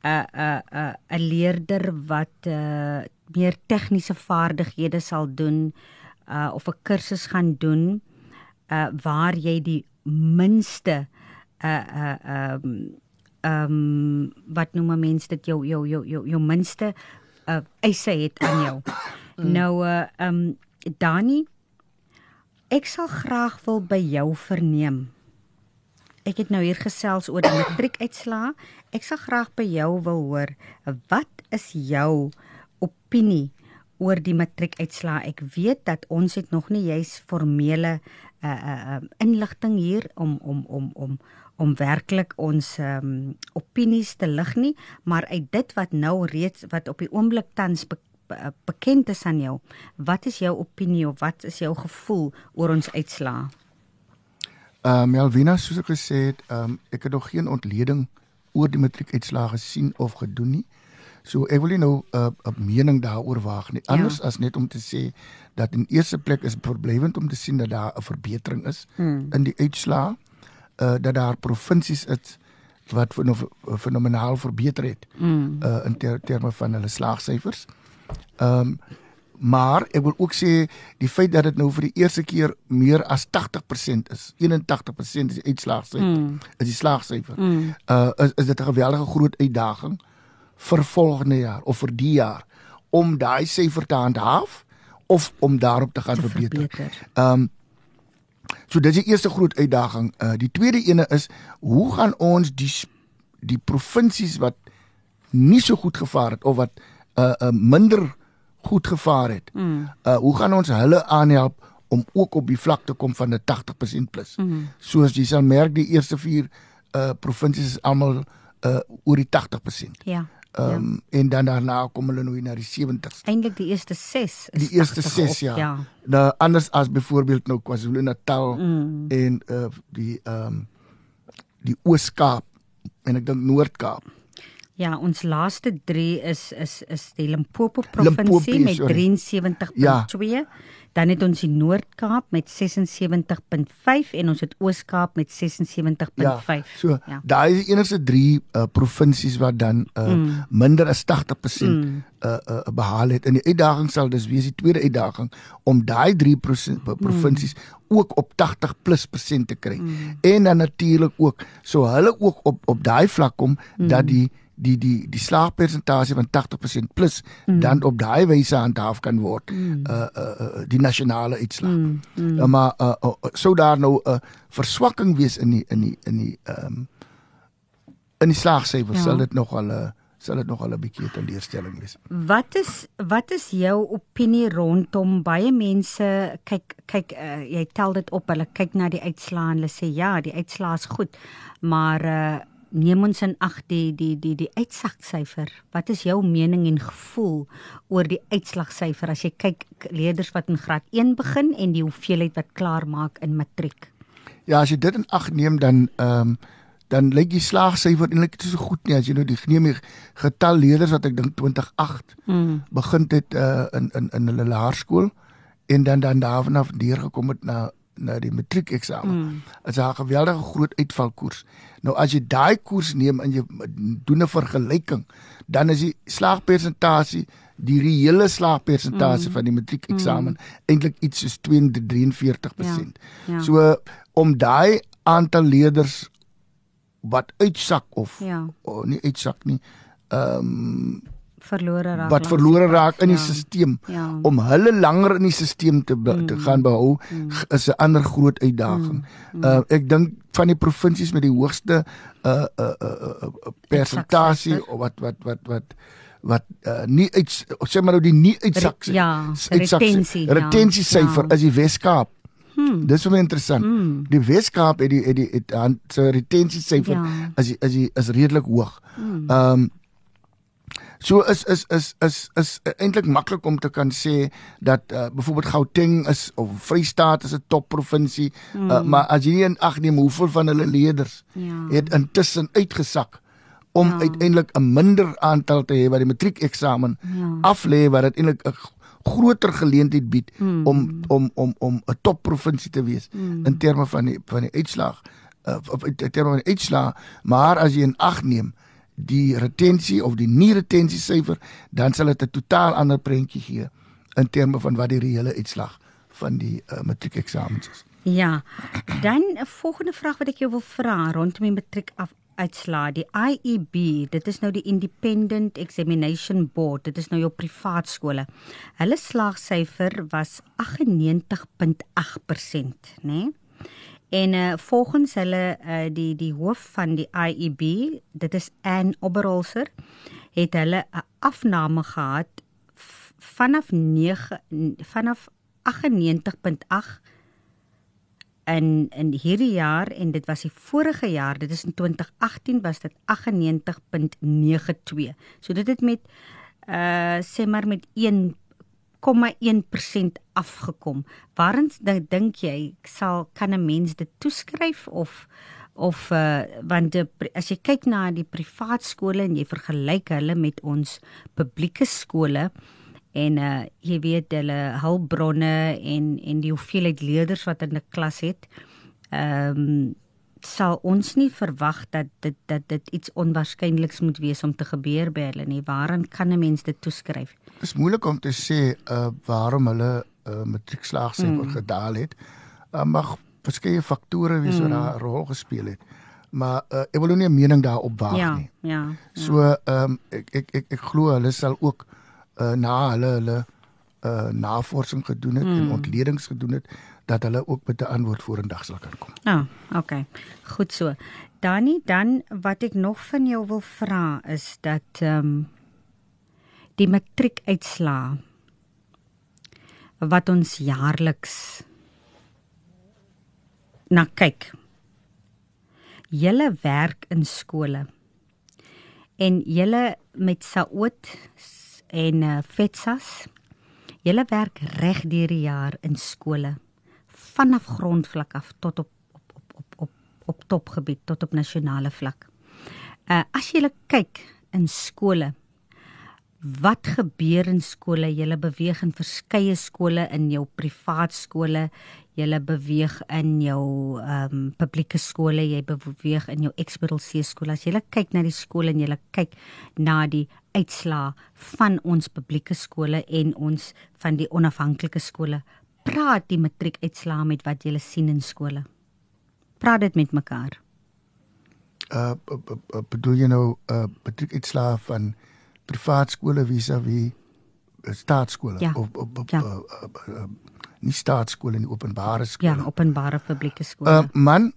'n 'n 'n 'n leerder wat uh meer tegniese vaardighede sal doen uh of 'n kursus gaan doen uh waar jy die minste uh uh um um wat noem mense dit jou jou jou jou, jou minste uh eise het aan jou. Mm. Nou uh um Dani ek sal graag wil by jou verneem. Ek het nou hier gesels oor die (coughs) matriekuitslae. Ek sal graag by jou wil hoor, wat is jou opinie oor die matriekuitslae? Ek weet dat ons het nog nie juis formele uh uh inligting hier om om om om om werklik ons um opinies te lig nie, maar uit dit wat nou reeds wat op die oomblik tans be bekend is aan jou, wat is jou opinie of wat is jou gevoel oor ons uitslae? Ehm uh, Melvina soos ek gesê het, ehm um, ek het nog geen ontleding oor die matriekuitslae gesien of gedoen nie. So ek wil nie nou 'n uh, mening daaroor waag nie. Anders ja. as net om te sê dat in eerste plek is verblywend om te sien dat daar 'n verbetering is hmm. in die uitslae. Uh dat daar provinsies is wat fenomenaal verbeter het. Hmm. Uh in ter, terme van hulle slaagsyfers. Ehm um, Maar ek wil ook sê die feit dat dit nou vir die eerste keer meer as 80% is, 81% is die uitslaagsyfer. Mm. Is die slaagsyfer. Mm. Uh is is dit 'n geweldige groot uitdaging vir volgende jaar of vir die jaar om daai syfer te handhaaf of om daarop te gaan te verbeter. Ehm um, So dis die eerste groot uitdaging. Uh die tweede ene is hoe gaan ons die die provinsies wat nie so goed gevaar het of wat uh, uh minder goed gevaar het. Mm. Uh hoe gaan ons hulle aanhelp om ook op die vlak te kom van 'n 80% plus? Mm. Soos jy sal merk die eerste 4 uh provinsies is almal uh oor die 80%. Ja. Ehm um, ja. en dan daarna kom hulle nou na die 70s. Eintlik die eerste 6 is Die eerste 6 ja. ja. Nou anders as byvoorbeeld nou KwaZulu-Natal mm. en uh die ehm um, die Oos-Kaap en ek dink Noord-Kaap. Ja, ons laaste 3 is is is die Limpopo provinsie met 73.2. Ja. Dan het ons die Noord-Kaap met 76.5 en ons het Oos-Kaap met 76.5. Ja, so ja. daai is die enigste 3 uh, provinsies wat dan uh, mm. minder as 80% mm. uh, uh, behaal het. En die uitdaging sal dus wees die tweede uitdaging om daai 3 provinsies mm. ook op 80 plus persent te kry. Mm. En dan natuurlik ook so hulle ook op op daai vlak kom mm. dat die die die die slaagpersentasie van 80% plus mm. dan op daai wyse handhaaf kan word mm. uh, uh uh die nasionale uitslag. Mm. Mm. Uh, maar uh, uh sou daar nou 'n uh, verswakking wees in die in die in die ehm um, in die slaagsyfers ja. sal dit nog al 'n uh, sal dit nog al 'n bietjie teleurstelling wees. Wat is wat is jou opinie rondom baie mense kyk kyk uh, jy tel dit op hulle kyk na die uitslae en hulle sê ja, die uitslae is goed, maar uh neem ons in ag die die die die uitslagsyfer. Wat is jou mening en gevoel oor die uitslagsyfer as jy kyk leerders wat in graad 1 begin en die hoeveelheid wat klaar maak in matriek? Ja, as jy dit in ag neem dan ehm um, dan lyk die slaagsyfer eintlik nie so goed nie as jy nou die neem die getal leerders wat ek dink 2008 mm. begin het uh, in in in hulle laerskool en dan dan daarvanaf deurgekom het na na die matriekeksamen. Mm. Dit is 'n geweldige groot uitvalkoers. Nou as jy daai koers neem en jy doen 'n vergelyking, dan is die slaagpersentasie die reële slaagpersentasie mm. van die matriekeksamen mm. eintlik iets soos 243%. Ja. Ja. So om daai aantal leerders wat uitsak of ja. oh, nie uitsak nie. Ehm um, verlore raak wat verlore raak in die ja. stelsel ja. om hulle langer in die stelsel te mm. te gaan behou mm. is 'n ander groot uitdaging. Mm. Mm. Uh ek dink van die provinsies met die hoogste uh uh uh, uh persentasie of wat wat wat wat wat uh, nie uit sê maar nou die nie uitsak Re, ja, retensie retensie syfer ja. is die Weskaap. Hmm. Dis baie interessant. Hmm. Die Weskaap het die het die het, het, het, het retensie syfer ja. is is is redelik hoog. Ehm um, So is is is is is eintlik maklik om te kan sê dat uh, byvoorbeeld Gauteng is of Vrystaat is 'n topprovinsie, mm. uh, maar as jy in ag neem hoeveel van hulle leerders ja. het intussen uitgesak om ja. uiteindelik 'n minder aantal te hê wat die matriekeksamen ja. aflê wat dit eintlik 'n groter geleentheid bied mm. om om om om 'n topprovinsie te wees mm. in terme van die van die uitslag uh, of in terme van die uitslag, maar as jy in ag neem die retensie of die nie retensie syfer, dan sal dit 'n totaal ander prentjie gee in terme van wat die reële uitslag van die uh, matriekeksamens is. Ja. Dan 'n volgende vraag wat ek jou wil vra rondom die matriek af uitslaa die IEB dit is nou die Independent Examination Board dit is nou jou privaat skole hulle slaagsyfer was 98.8% nê nee? En uh, volgens hulle uh, die die hoof van die IEB, dit is Ann Oberholzer, het hulle 'n afname gehad vanaf 9 vanaf 98.8 in in hierdie jaar en dit was die vorige jaar, dit is in 2018 was dit 98.92. So dit het met uh sê maar met 1 0,1% afgekom. Waarin dink jy sal kan 'n mens dit toeskryf of of uh, want die, as jy kyk na die privaat skole en jy vergelyk hulle met ons publieke skole en uh, jy weet hulle hulpbronne en en die hoeveelheid leerders wat in 'n klas het ehm um, sal ons nie verwag dat dit dat dit iets onwaarskynliks moet wees om te gebeur by hulle nie. Waaraan kan 'n mens dit toeskryf? Is moeilik om te sê uh waarom hulle uh matriekslaagsyfer mm. gedaal het. Uh, maar verskeie faktore wie so mm. daar 'n rol gespeel het. Maar uh, ek wil nie 'n mening daarop waag ja, nie. Ja, ja. So ehm um, ek ek ek ek glo hulle sal ook uh na hulle hulle uh navorsing gedoen het mm. en ontledings gedoen het dat hulle ook met 'n antwoord vorendag sal kan kom. Ja, oh, okay. Goed so. Dani, dan wat ek nog van jou wil vra is dat ehm um, die matriekuitslaa wat ons jaarliks na kyk. Julle werk in skole en julle met Saot en uh, Fetsas julle werk reg deur die jaar in skole vanaf grondvlak af tot op op op op op, op topgebied tot op nasionale vlak. Uh as jy kyk in skole wat gebeur in skole? Jy beweeg in verskeie skole in jou privaat skole, jy beweeg in jou ehm um, publieke skole, jy beweeg in jou Expedal C skool. As jy kyk na die skole en jy kyk na die uitslaa van ons publieke skole en ons van die onafhanklike skole, praat die matriekuitslaa met wat jy sien in skole. Praat dit met mekaar. Uh bedoel jy nou uh matriekuitslaa van skole vis-à-vis staatskole ja. of op op ja. uh, uh, uh, nie staatskole nie openbare skole. Ja, openbare publieke skole. Uh man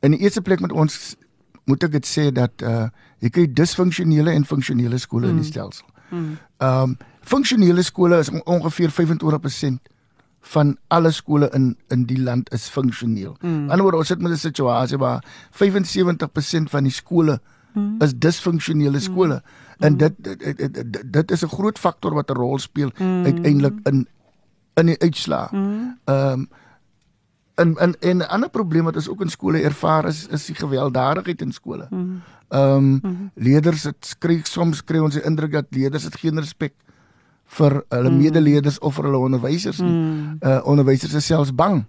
in die eerste plek met ons moet ek dit sê dat uh jy kry disfunksionele en funksionele skole mm. in die mm. stelsel. Mm. Um funksionele skole is ongeveer 25% van alle skole in in die land is funksioneel. Mm. Anderswoorde ons sit met 'n situasie waar 75% van die skole mm. is disfunksionele skole mm. en dit dit, dit dit dit is 'n groot faktor wat 'n rol speel mm. uiteindelik in in die uitslaa. Mm. Ehm mm. um, en en en 'n ander probleem wat ons ook in skole ervaar is is die gewelddadigheid in skole. Mm. Ehm um, mm. leerders het skry soms kry ons die indruk dat leerders het geen respek vir hulle mm. medeleerders of vir hulle onderwysers nie. Mm. Uh onderwysers is selfs bang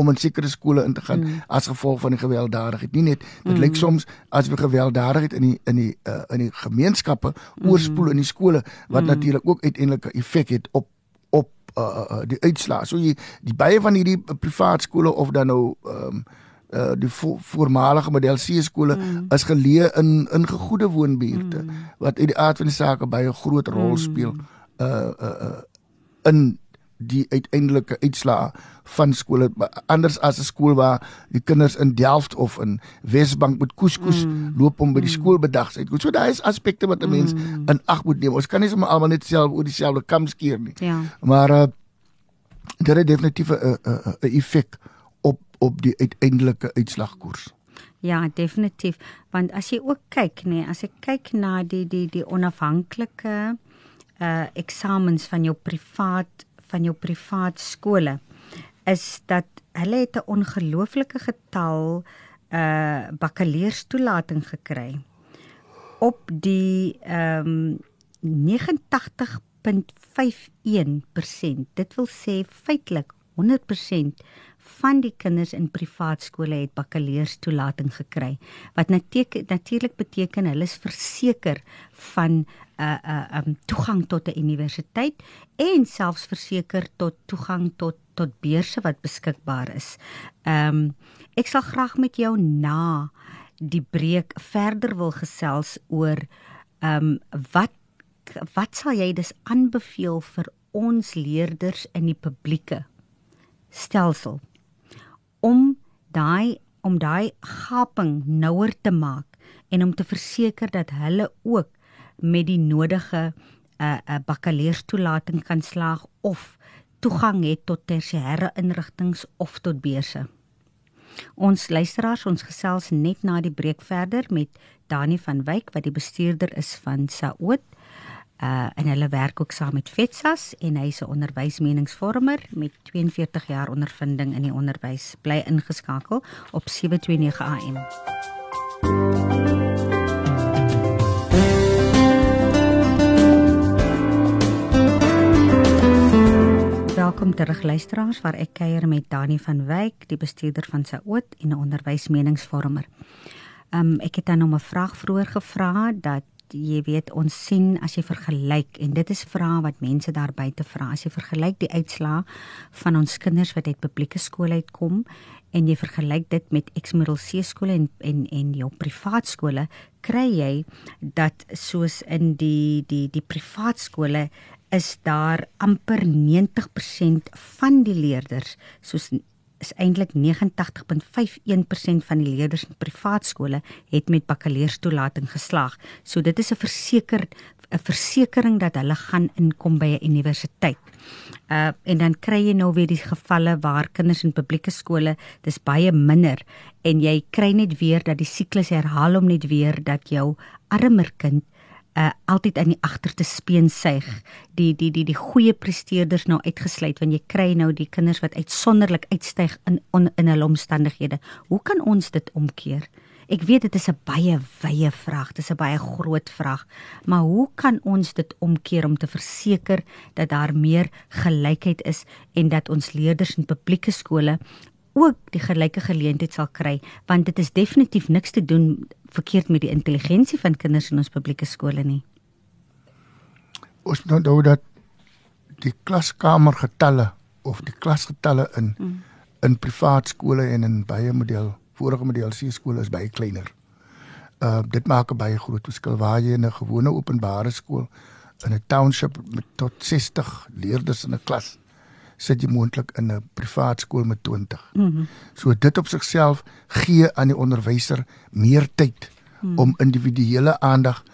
om in sekere skole in te gaan mm. as gevolg van die gewelddadigheid. Nie net dit mm. lyk soms as we gewelddadigheid in die in die uh, in die gemeenskappe mm. oorspoel in die skole wat mm. natuurlik ook uiteindelik 'n effek het op op uh, uh, die uitslae. So jy die baie van hierdie privaat skole of dan nou ehm um, uh die vo voormalige model C skole mm. is geleë in in gegoede woonbuurte mm. wat uit die aard van die saak baie 'n groot rol speel mm. uh uh, uh in die uiteindelike uitslae van skole anders as 'n skool waar die kinders in Delft of in Wesbank met koeskoes mm. loop om by die mm. skool bedags uit. So daai is aspekte wat 'n mens mm. in ag moet neem. Ons kan nie sommer almal net self oor dieselfde kam skeer nie. Ja. Maar uh dit het definitief 'n 'n 'n effek op op die uiteindelike uitslagkoers. Ja, definitief. Want as jy ook kyk, nê, nee, as ek kyk na die die die onafhanklike uh eksamens van jou privaat van jou privaat skole is dat hulle het 'n ongelooflike getal uh bakkaleuerstoelating gekry op die ehm um, 89.51%. Dit wil sê feitelik 100% van die kinders in privaat skole het bakkaleuerstoelating gekry wat natuurlik beteken hulle is verseker van uh, uh, um, toegang tot 'n universiteit en selfs verseker tot toegang tot tot beurse wat beskikbaar is. Um, ek sal graag met jou na die breek verder wil gesels oor um, wat wat sal jy dus aanbeveel vir ons leerders in die publieke stelsel om daai om daai gaping nouer te maak en om te verseker dat hulle ook met die nodige 'n uh, 'n uh, bakkaleuerstoelating kan slaag of toegang het tot tersiêre inrigtinge of tot beurse. Ons luisteraars, ons gesels net na die breek verder met Dani van Wyk wat die bestuurder is van Saot. Uh en hulle werk ook saam met Vetsas en hy's 'n onderwysmeningsvormer met 42 jaar ondervinding in die onderwys. Bly ingeskakel op 729 AM. Welkom terug luisteraars waar ek kuier met Dani van Wyk, die bestuurder van Saot en 'n onderwysmeningsvormer. Um ek het dan om 'n vraag vroeër gevra dat jy weet ons sien as jy vergelyk en dit is vrae wat mense daar buite vra as jy vergelyk die uitslaa van ons kinders wat uit publieke skole uitkom en jy vergelyk dit met Exmodel C skole en en en jou privaat skole kry jy dat soos in die die die privaat skole is daar amper 90% van die leerders soos is eintlik 89.51% van die leerders in privaat skole het met bakkaleuerstoelating geslaag. So dit is 'n verseker 'n versekering dat hulle gaan inkom by 'n universiteit. Uh en dan kry jy nou weer die gevalle waar kinders in publieke skole dis baie minder en jy kry net weer dat die siklus herhaal hom net weer dat jou armer kind uh altyd in die agterte speen suig. Die die die die goeie presteerders nou uitgesluit want jy kry nou die kinders wat uitsonderlik uitstyg in on, in hulle omstandighede. Hoe kan ons dit omkeer? Ek weet dit is 'n baie wye vraag dit is 'n baie groot vraag maar hoe kan ons dit omkeer om te verseker dat daar meer gelykheid is en dat ons leerders in publieke skole ook die gelyke geleentheid sal kry want dit is definitief niks te doen verkeerd met die intelligensie van kinders in ons publieke skole nie. Ons moet onthou dat die klaskamergetalle of die klasgetalle in mm. in privaat skole en in baie model vorige model C skole is baie kleiner. Uh dit maak 'n baie groot verskil waar jy in 'n gewone openbare skool in 'n township met tot 60 leerders in 'n klas sit jy moontlik in 'n privaat skool met 20. Mm -hmm. So dit op sigself gee aan die onderwyser meer tyd mm. om individuele aandag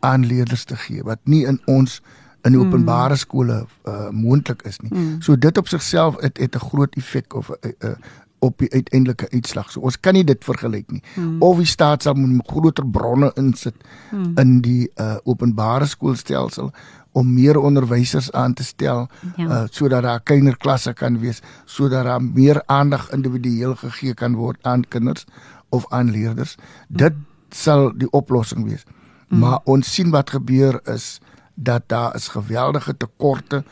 aan leerders te gee wat nie in ons in die openbare skole uh, moontlik is nie. Mm. So dit op sigself het het 'n groot effek of 'n uh, uh, op die uiteindelike uitslag. So ons kan nie dit vergelyk nie. Hmm. Of die staat sal moet groter bronne insit hmm. in die uh, openbare skoolstelsel om meer onderwysers aan te stel Ja. uh, sodat daar kleiner klasse kan wees, sodat daar meer aandag individueel gegee kan word aan kinders of aan leerders. Dit sal die oplossing wees. Maar ons sien wat gebeur is dat daar is geweldige tekorte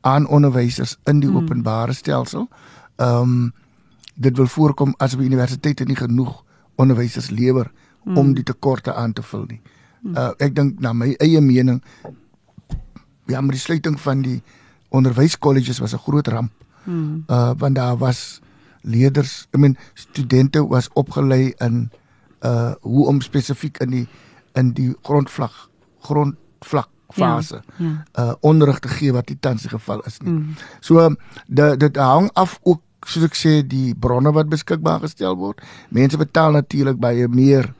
aan onderwysers in die openbare stelsel. Ehm um, dit wil voorkom as by universiteite nie genoeg onderwysers lewer om die tekorte aan te vul nie. Uh ek dink na my eie mening ja, maar die sluiting van die onderwyskolleges was 'n groot ramp. Mm. Uh want daar was leerders, I mean studente was opgelei in uh hoe om spesifiek in die in die grondvlak grondvlak fase Ja. uh onderrig te gee wat nie tans die geval is nie. Mm. So dit dit hang af ook soos ek sê die bronne wat beskikbaar gestel word. Mense betaal natuurlik baie meer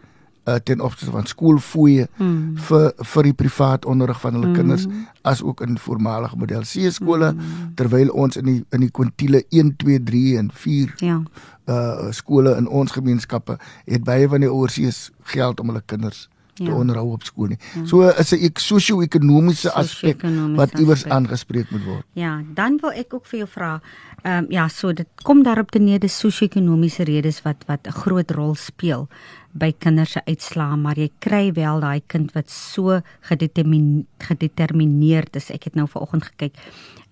uh, ten opsigte van skoolfooie Mm. vir vir die privaat onderrig van hulle kinders as ook in voormalige model C skole terwyl ons in die in die kwintiele 1 2 3 en 4 Ja. uh skole in ons gemeenskappe het baie van die ouers geld om hulle kinders te Ja. onderhou op skool nie. So is 'n ek- sosio-ekonomiese aspek wat iewers aangespreek moet word. Ja, dan wil ek ook vir jou vra. Ehm um, ja, so dit kom daarop te neer dis sosio-ekonomiese redes wat wat 'n groot rol speel by kinders se uitslae, maar jy kry wel daai kind wat so gedetermin, gedetermineerd is. Ek het nou vanoggend gekyk.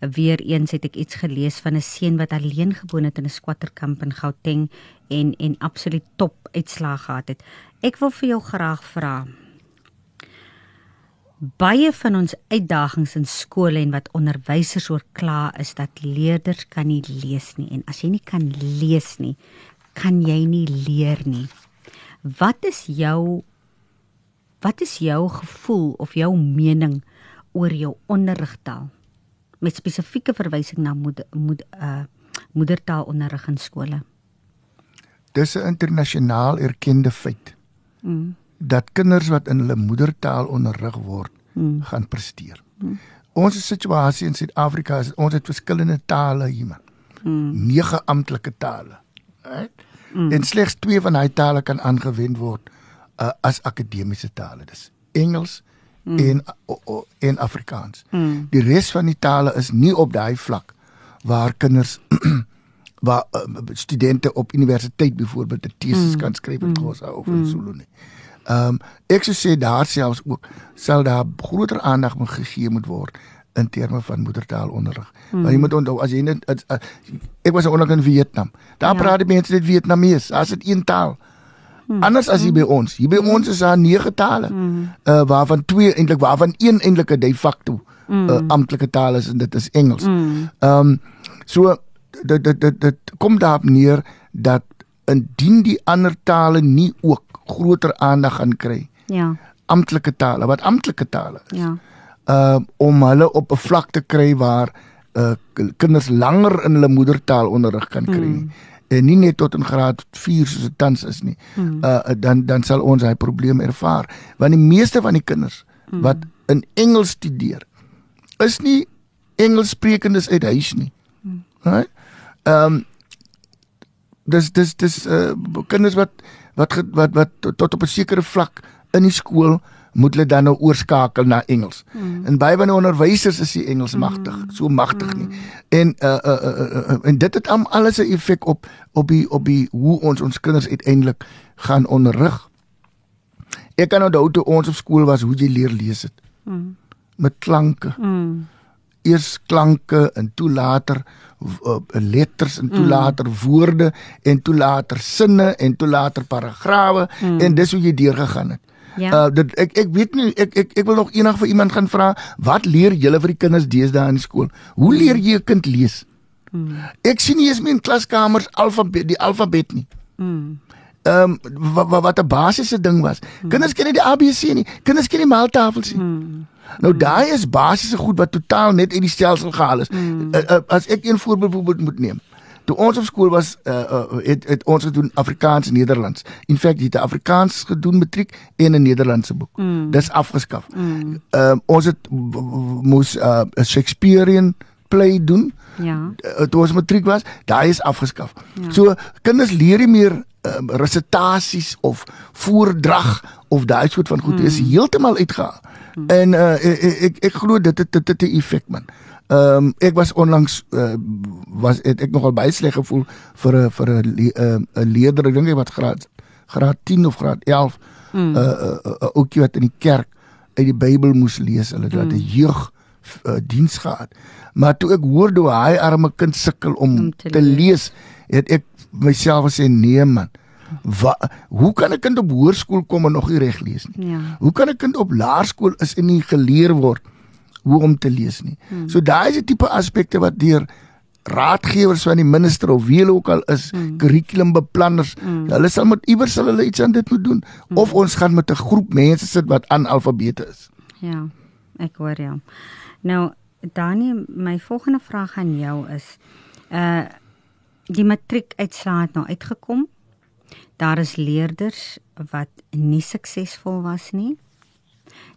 Weer eens het ek iets gelees van 'n seun wat alleen gewoon het in 'n squatterkamp in Gauteng en en absoluut top uitslae gehad het. Ek wil vir jou graag vra baie van ons uitdagings in skole en wat onderwysers oor kla is dat leerders kan nie lees nie en as jy nie kan lees nie, kan jy nie leer nie. Wat is jou wat is jou gevoel of jou mening oor jou onderrigtaal met spesifieke verwysing na moeder moeder uh moedertaalonderrig in skole? Dis 'n internasionaal erkende feit Mm. dat kinders wat in hulle moedertaal onderrig word, Mm. gaan presteer. Ons situasie in Suid-Afrika is ons het verskillende tale hier man. Mm. Nege amptelike tale. Right? En slegs twee van daai tale kan aangewend word uh, as akademiese tale. Dis Engels en o, o, en Afrikaans. Mm. Die res van die tale is nie op daai vlak waar kinders (clears throat) waar uh, studente op universiteit byvoorbeeld 'n teses mm. kan skryf in Xhosa of in Zulu nie. Ehm um, ek sou sê daar selfs ook sal daar groter aandag moet gegee moet word in terme van moedertaalonderrig. Mm. Want jy moet onthou as jy net as, as, ek was onlangs in Vietnam. Daar Ja. praat die mense net Vietnamees. As dit een taal. Hmm. Anders as hier by ons. Hier by ons is daar nege tale. Hmm. Uh waarvan twee eintlik waarvan een eintlik 'n de facto hmm. uh, amptelike taal is en dit is Engels. Mm. Ehm um, so dit dit dit dit kom daarop neer dat indien die ander tale nie ook groter aandag gaan kry, Ja. amptelike tale, wat amptelike tale is, Ja. uh om hulle op 'n vlak te kry waar uh kinders langer in hulle moedertaal onderrig kan kry nie. En nie net tot in graad 4 soos dit tans is nie. Uh dan dan sal ons hy probleem ervaar want die meeste van die kinders wat in Engels studeer is nie Engelssprekendes uit huis nie. Right? Ehm um, dis dis dis uh kinders wat wat wat wat tot op 'n sekere vlak in die skool moet hulle dan nou oorskakel na Engels. Mm. En baie van die onderwysers is nie Engels magtig, mm. so magtig nie. En uh, uh, uh, uh, uh en dit het am alles 'n effek op op die op die hoe ons ons kinders uiteindelik gaan onderrig. Ek kan onthou toe ons op skool was hoe jy leer lees het. Mm. Met klanke Mm. Eers klanke en toe later uh, letters en toe mm. later woorde en toe later sinne en toe later paragrawe mm. en dis hoe jy deurgegaan het. Ja. Uh dit ek ek weet nie ek ek ek wil nog eendag vir iemand gaan vra wat leer julle vir die kinders deesdae in die skool? Hoe leer jy 'n kind lees? Mm. Ek sien nie eens meer in klaskamers alfabet die alfabet nie. Mm. Ehm um, wat wat, wat 'n basiese ding was. Mm. Kinders ken nie die ABC nie. Kinders ken nie maaltafels nie. Mm. Nou daai is basiese goed wat totaal net uit die stelsel gehaal is. Mm. Uh, uh, as ek een voorbeeld moet moet neem. Toe ons op skool was, uh, uh, het, het ons gedoen Afrikaans en Nederlands. In feite het 'n Afrikaans gedoen matriek en 'n Nederlandse boek. Mm. Dis afgeskaf. Mm. Uh, ons het moes 'n uh, Shakespearean play doen. Ja. Uh, toe ons matriek was, daai is afgeskaf. Ja. So kinders leer nie meer um, resitasies of voordrag of daai soort van goed. Dit is heeltemal uitgehaal. Hmm. En uh, ek ek, ek glo dit het dit het 'n effek man. Ehm um, ek was onlangs uh, was het ek nogal baie sleg gevoel vir 'n vir 'n 'n uh, leerder, ek dink hy wat graad graad 10 of graad 11 'n mm. uh, uh, uh, ouetjie wat in die kerk uit die Bybel moes lees. Hulle het mm. 'n jeug uh, diens gehad. Maar toe ek hoor hoe hy arme kind sukkel om, om te, te lees, het ek myself gesê nee man. Wat hoe kan 'n kind op hoërskool kom en nog nie reg lees nie? Ja. Hoe kan 'n kind op laerskool is en nie geleer word hoe om te lees nie. Hmm. So daai is 'n tipe aspekte wat deur raadgewers van die minister of wie hulle ook al is, hmm. kurrikulumbeplanners, hmm. hulle sal met iewers sal hulle iets aan dit moet doen hmm. of ons gaan met 'n groep mense sit wat analfabete is. Ja, ek hoor jou. Nou, Dani, my volgende vraag aan jou is uh die matriekuitslae het nou uitgekom. Daar is leerders wat nie suksesvol was nie.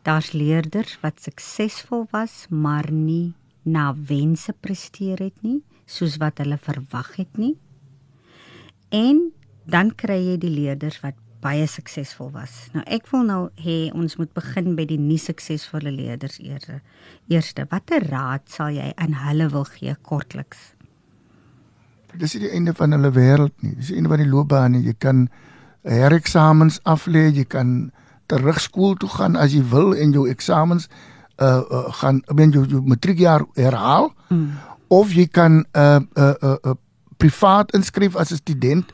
Daar's leerders wat suksesvol was, maar nie na wense presteer het nie, soos wat hulle verwag het nie. En dan kry jy die leerders wat baie suksesvol was. Nou ek wil nou hê ons moet begin by die nie suksesvolle leerders eers. Eerste, watter raad sal jy aan hulle wil gee kortliks? Dis nie die einde van hulle wêreld nie. Dis die einde van die loopbaan nie. Jy kan hereksamens aflê, jy kan terug skool toe gaan as jy wil en jou eksamens uh, uh gaan ben jou, jou matriekjaar herhaal mm. of jy kan uh uh, uh, uh privaat inskryf as 'n student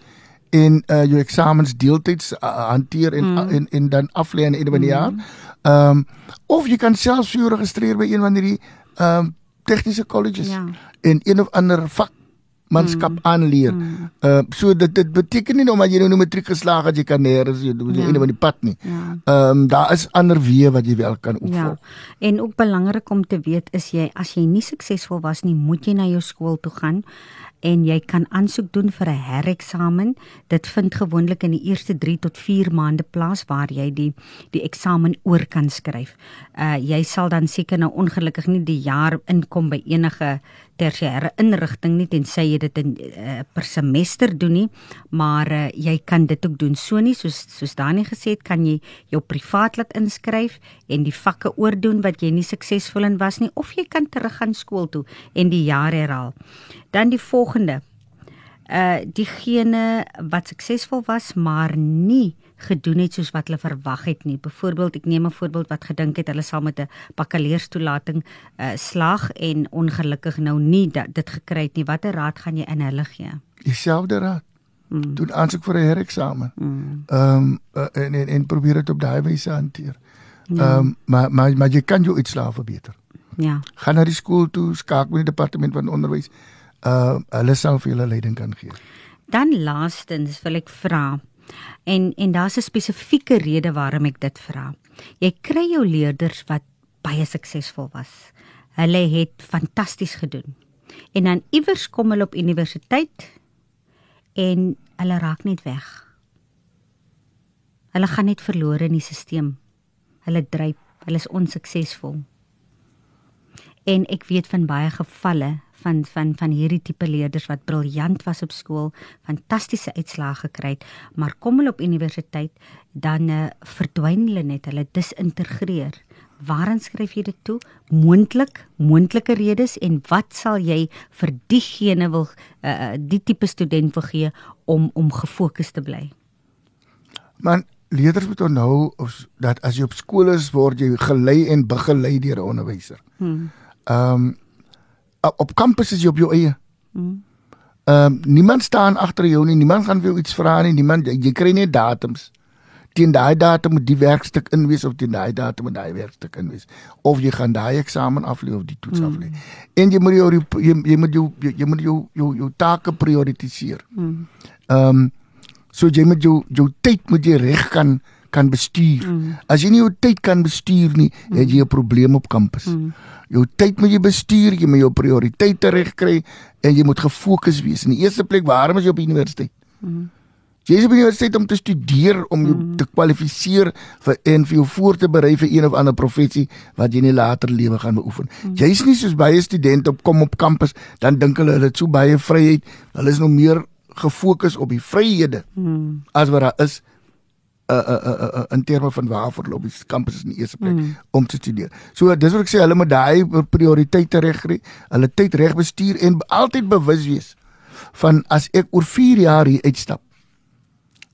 en uh jou eksamens deeltyds uh, hanteer en, mm. en en dan aflê aan die einde van die mm. jaar. Ehm um, of jy kan selfs vir jou registreer by een van hierdie ehm um, tegniese colleges ja. en een of ander vak manskap mm. aanleer. Mm. Uh so dit dit beteken nie omdat jy nou matriek geslaag het jy kan nêrens jy doen ja. eendag van die pad nie. Ehm ja. um, daar is ander weë wat jy wel kan opvolg. Ja. En ook belangrik om te weet is jy as jy nie suksesvol was nie, moet jy na jou skool toe gaan en jy kan aansoek doen vir 'n hereksamen. Dit vind gewoonlik in die eerste 3 tot 4 maande plaas waar jy die die eksamen oor kan skryf. Uh jy sal dan seker nou ongelukkig nie die jaar inkom by enige tersiêre inrigting nie tensy jy dit in uh, per semester doen nie, maar uh, jy kan dit ook doen so nie soos soos Dani gesê het, kan jy jou privaat laat inskryf en die vakke oordoen wat jy nie suksesvol in was nie of jy kan teruggaan skool toe en die jaar herhaal. Dan die volgende. Uh diegene wat suksesvol was maar nie gedoen het soos wat hulle verwag het nie. Byvoorbeeld, ek neem 'n voorbeeld wat gedink het hulle sal met 'n bakkaleuerstoelating uh slag en ongelukkig nou nie dat, dit gekry het nie. Watter raad gaan jy in hulle gee? Dieselfde raad. Hmm. Doen aansoek vir 'n hereksamen. Hmm. Ehm um, uh, en, en en probeer dit op daai wyse hanteer. Ja. Ehm ja. um, maar maar maar jy kan jou uitslae verbeter. Ja. Gaan na die skool toe, skakel met die departement van onderwys uh hulle sal vir julle leiding kan gee. Dan laastens wil ek vra en en daar's 'n spesifieke rede waarom ek dit vra. Jy kry jou leerders wat baie suksesvol was. Hulle het fantasties gedoen. En dan iewers kom hulle op universiteit en hulle raak net weg. Hulle gaan net verlore in die stelsel. Hulle dryp, hulle is onsuksesvol. En ek weet van baie gevalle van van van hierdie tipe leerders wat briljant was op skool, fantastiese uitslae gekry het, maar kom hulle op universiteit dan uh, verdwyn hulle net, hulle disintegreer. Waarin skryf jy dit toe? Moontlik, moontlike redes en wat sal jy vir diegene wil uh, die tipe student wil gee om om gefokus te bly? Man Leerders moet onthou dat as jy op skool is, word jy gelei en begelei deur 'n onderwyser. Hmm. Ehm um, op kampus is jy op jou eie. Hmm. Ehm um, niemand staan agter jou nie, niemand gaan vir jou iets vra nie, niemand jy, kry net datums. Teen daai datum moet die werkstuk in wees of teen daai datum moet daai werkstuk in wees. Of jy gaan daai eksamen aflê of die toets mm. aflê. En jy moet jou jy, jy moet jou jy, jy moet jou jou jou take prioritiseer. Hmm. Ehm um, so jy moet jou jou tyd moet jy reg kan kan bestuur. Mm. As jy nie jou tyd kan bestuur nie, mm. het jy 'n probleem op kampus. Mm. Jou tyd moet jy bestuur, jy moet jou prioriteite regkry en jy moet gefokus wees. In die eerste plek, waarom is jy op universiteit? Mm. Jy is op universiteit om te studeer om jou mm. te kwalifiseer vir en vir jou voor te berei vir een of ander professie wat jy in die later lewe gaan beoefen. Mm. Jy is nie soos baie studente op kom op kampus dan dink hulle hulle het so baie vryheid. Hulle is nog meer gefokus op die vryhede mm. as wat daar is uh, uh, uh, uh, in terme van waarvoor loop die kampus in die eerste plek mm. om te studeer. So dis wat ek sê hulle moet daai prioriteite reg kry, hulle tyd reg bestuur en altyd bewus wees van as ek oor 4 jaar hier uitstap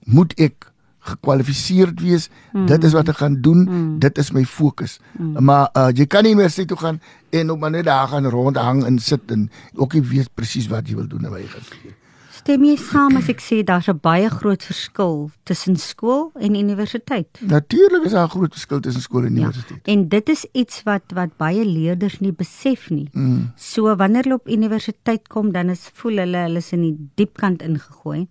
moet ek gekwalifiseerd wees. Mm. Dit is wat ek gaan doen. Mm. Dit is my fokus. Mm. Maar uh, jy kan nie meer sê toe gaan en op net daar gaan rondhang en sit en ook nie weet presies wat jy wil doen nou hy gaan. Stem jy saam as ek sê daar's 'n baie groot verskil tussen skool en universiteit? Natuurlik is daar 'n groot verskil tussen skool en ja, universiteit. En dit is iets wat wat baie leerders nie besef nie. Mm. So wanneer hulle op universiteit kom, dan is voel hulle hulle is in die diep kant ingegooi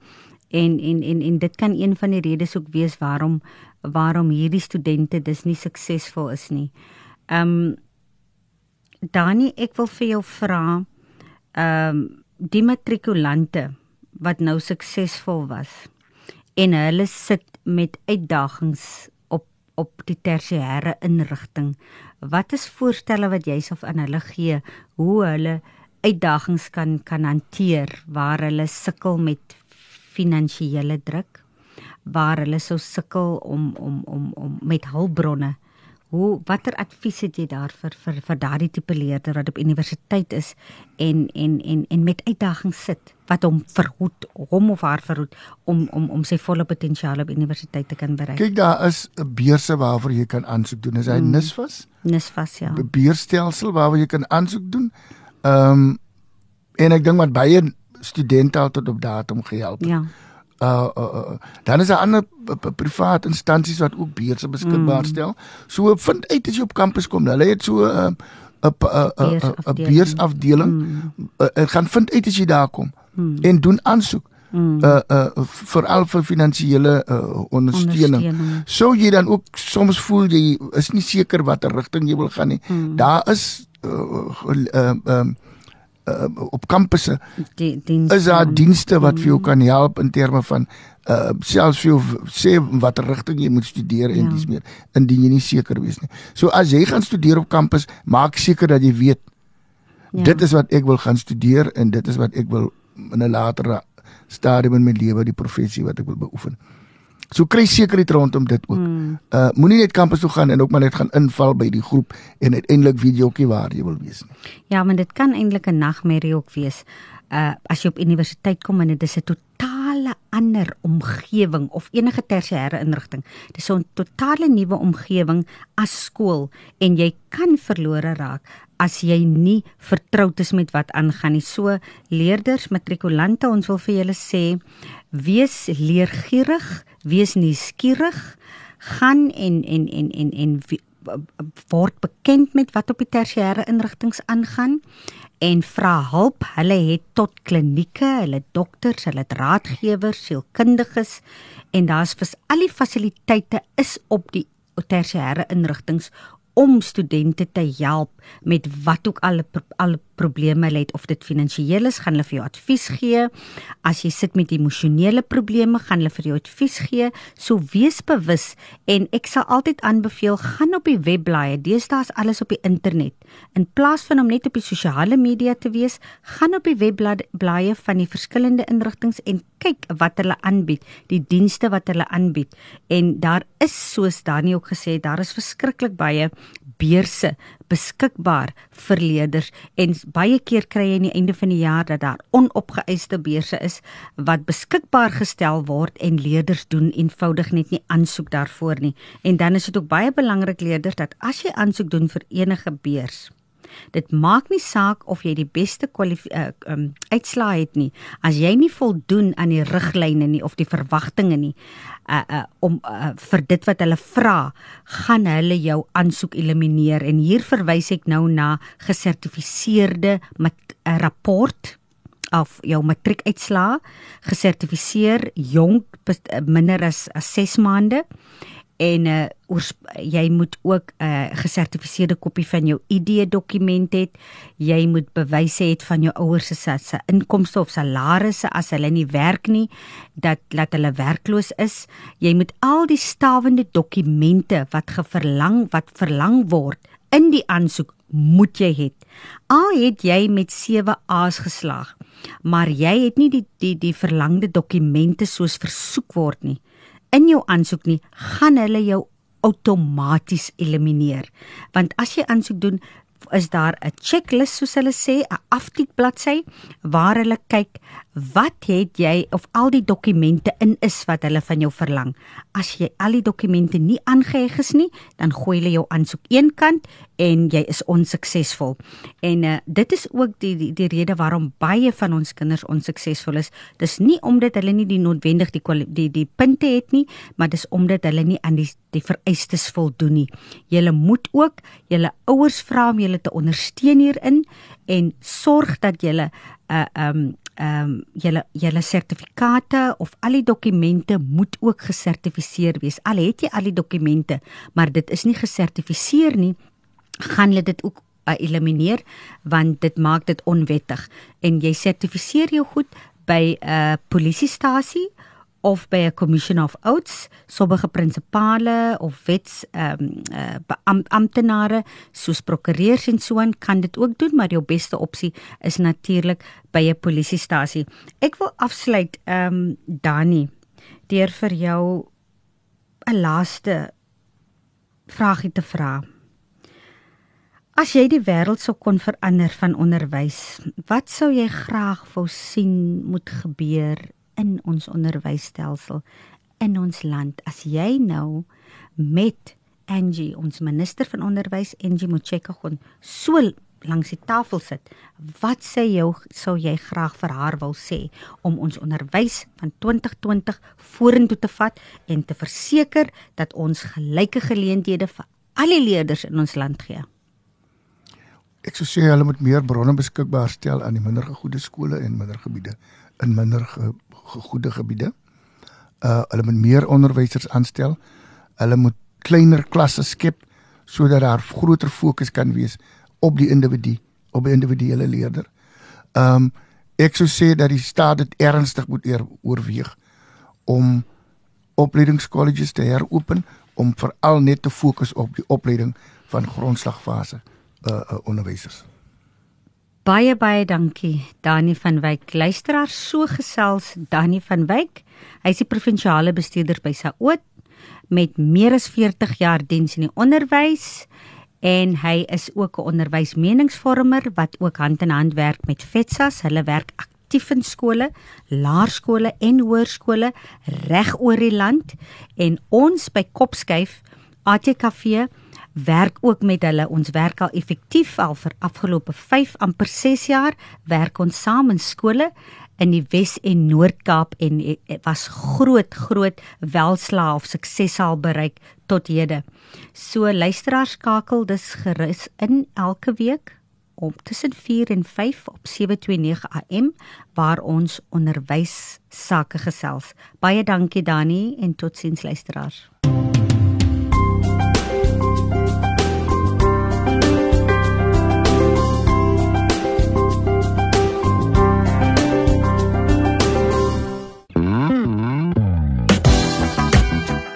en en en en dit kan een van die redes ook wees waarom waarom hierdie studente dis nie suksesvol is nie. Ehm um, Dani, ek wil vir jou vra ehm um, die matrikulante wat nou suksesvol was en hulle sit met uitdagings op op die tersiêre inrigting. Wat is voorstelle wat jy sou aan hulle gee hoe hulle uitdagings kan kan hanteer waar hulle sukkel met finansiële druk waar hulle sou sukkel om om om om met hulpbronne. Hoe watter advies het jy daar vir vir vir daardie tipe leerder wat op universiteit is en en en en met uitdagings sit wat hom verhoed hom of haar verhoed om om om sy volle potensiaal op universiteit te kan bereik. Kyk daar is 'n beurse waarvoor jy kan aansoek doen. Is hy mm. NSFAS? NSFAS ja. 'n Beurstelsel waarvoor jy kan aansoek doen. Ehm um, en ek dink wat baie studente altyd op datum gehelp. Ja. Uh, uh, uh dan is daar ander private instansies wat ook beurse beskikbaar mm. stel. So vind uit as jy op kampus kom. Hulle het so 'n 'n 'n beursafdeling. Ek gaan vind uit as jy daar kom mm. en doen aansoek. Mm. Uh uh veral vir finansiële uh, ondersteuning. ondersteuning. So jy dan ook soms voel jy is nie seker watter rigting jy wil gaan nie. Mm. Daar is uh uh, uh uh, op kampusse die dienste is daar dienste wat vir jou kan help in terme van uh selfs vir jou sê watter rigting jy moet studeer en ja. dis meer indien jy nie seker wees nie. So as jy gaan studeer op kampus, maak seker dat jy weet ja. dit is wat ek wil gaan studeer en dit is wat ek wil in 'n latere stadium in my lewe die professie wat ek wil beoefen. So kry sekerheid rondom dit ook. Hmm. Uh moenie net kampus toe gaan en ook maar net gaan inval by die groep en uiteindelik weet jy ook nie waar jy wil wees nie. Ja, maar dit kan eintlik 'n nagmerrie ook wees. Uh as jy op universiteit kom en dit is 'n totale ander omgewing of enige tersiêre inrigting. Dis 'n totale nuwe omgewing as skool en jy kan verlore raak as jy nie vertroud is met wat aangaan nie. So leerders, matrikulante, ons wil vir julle sê, wees leergierig wees nuuskierig, gaan en en en en en word bekend met wat op die tersiêre inrigtinge aangaan en vra hulp. Hulle het tot klinieke, hulle dokters, hulle raadgewers, sielkundiges en daar's vir al die fasiliteite is op die tersiêre inrigtinge om studente te help met wat ook al al probleme het of dit finansiëel is, gaan hulle vir jou advies gee. As jy sit met emosionele probleme, gaan hulle vir jou advies gee. So wees bewus en ek sal altyd aanbeveel gaan op die webblaaie. Deesdae is alles op die internet. In plaas van om net op die sosiale media te wees, gaan op die webblaaie van die verskillende inrigtinge en kyk wat hulle aanbied, die dienste wat hulle aanbied. En daar is soos Dani ook gesê, daar is verskriklik baie beurse beskikbaar vir leerders en baie keer kry jy aan die einde van die jaar dat daar onopgeëiste beurse is wat beskikbaar gestel word en leerders doen eenvoudig net nie aansoek daarvoor nie. En dan is dit ook baie belangrik leerders dat as jy aansoek doen vir enige beurs Dit maak nie saak of jy die beste uh, um, uitslae het nie. As jy nie voldoen aan die riglyne nie of die verwagtinge nie uh, uh, om uh, vir dit wat hulle vra gaan hulle jou aansoek elimineer. En hier verwys ek nou na gesertifiseerde met 'n uh, rapport of jou matriekuitslae. Gesertifiseer jonk minder as, as 6 maande en uh, oors, jy moet ook 'n uh, gesertifiseerde kopie van jou ID dokument hê. Jy moet bewys hê van jou ouers se se inkomste of salarisse as hulle nie werk nie dat dat hulle werkloos is. Jy moet al die stawende dokumente wat geverlang wat verlang word in die aansoek moet jy hê. Al het jy met 7 A's geslaag, maar jy het nie die die die verlangde dokumente soos versoek word nie in jou aansoek nie, gaan hulle jou outomaties elimineer. Want as jy aansoek doen, is daar 'n checklist soos hulle sê, 'n aftik bladsy waar hulle kyk wat het jy of al die dokumente in is wat hulle van jou verlang. As jy al die dokumente nie aangeheg is nie, dan gooi hulle jou aansoek eenkant en jy is onsuksesvol. En uh, dit is ook die, die die rede waarom baie van ons kinders onsuksesvol is. Dis nie omdat hulle nie die noodwendig die die die punte het nie, maar dis omdat hulle nie aan die die vereistes voldoen nie. Julle moet ook julle ouers vra om julle te ondersteun hierin en sorg dat julle 'n uh, eh, um ehm um, julle julle sertifikate of al die dokumente moet ook gesertifiseer wees. Al het jy al die dokumente, maar dit is nie gesertifiseer nie, gaan hulle dit ook uh, elimineer want dit maak dit onwettig. En jy sertifiseer jou goed by 'n uh, polisiestasie of by 'n commission of oaths sommige prinsipale of wets ehm um, uh, amptenare soos prokureurs en so aan kan dit ook doen maar jou beste opsie is natuurlik by 'n polisiestasie. Ek wil afsluit ehm um, Dani deur vir jou 'n laaste vragie te vra. As jy die wêreld sou kon verander van onderwys, wat sou jy graag wou sien moet gebeur in ons onderwysstelsel in ons land. As jy nou met Angie, ons minister van onderwys, Angie Motshekga kon so langs die tafel sit, wat sê jy sou jy graag vir haar wil sê om ons onderwys van 2020 vorentoe te vat en te verseker dat ons gelyke geleenthede vir al die leerders in ons land gee? Ek sou sê hulle moet meer bronne beskikbaar stel aan die minder gegoede skole en minder gebiede in minder ge, goeie gebiede. Uh hulle moet meer onderwysers aanstel. Hulle moet kleiner klasse skep sodat daar groter fokus kan wees op die individu, op die individuele leerder. Um ek sou sê dat die staat dit ernstig moet oorweeg om opleidingskolleges te heropen om veral net te fokus op die opleiding van grondslagfase uh, uh onderwysers. Baie baie dankie Dani van Wyk. Luisteraar so gesels Dani van Wyk. Hy is die provinsiale bestuurder by Saoot met meer as 40 jaar diens in die onderwys en hy is ook 'n onderwysmeningsvormer wat ook hand in hand werk met FETSAS. Hulle werk aktief in skole, laerskole en hoërskole reg oor die land en ons by Kopskyf ATKV werk ook met hulle. Ons werk al effektief al vir afgelope 5 amper 6 jaar werk ons saam in skole in die Wes en Noord-Kaap en dit was groot groot welslaa of sukses al bereik tot hede. So luisteraars skakel dus gerus in elke week om tussen 4 en 5 op 729 AM waar ons onderwys sake gesels. Baie dankie Dani en totsiens luisteraars.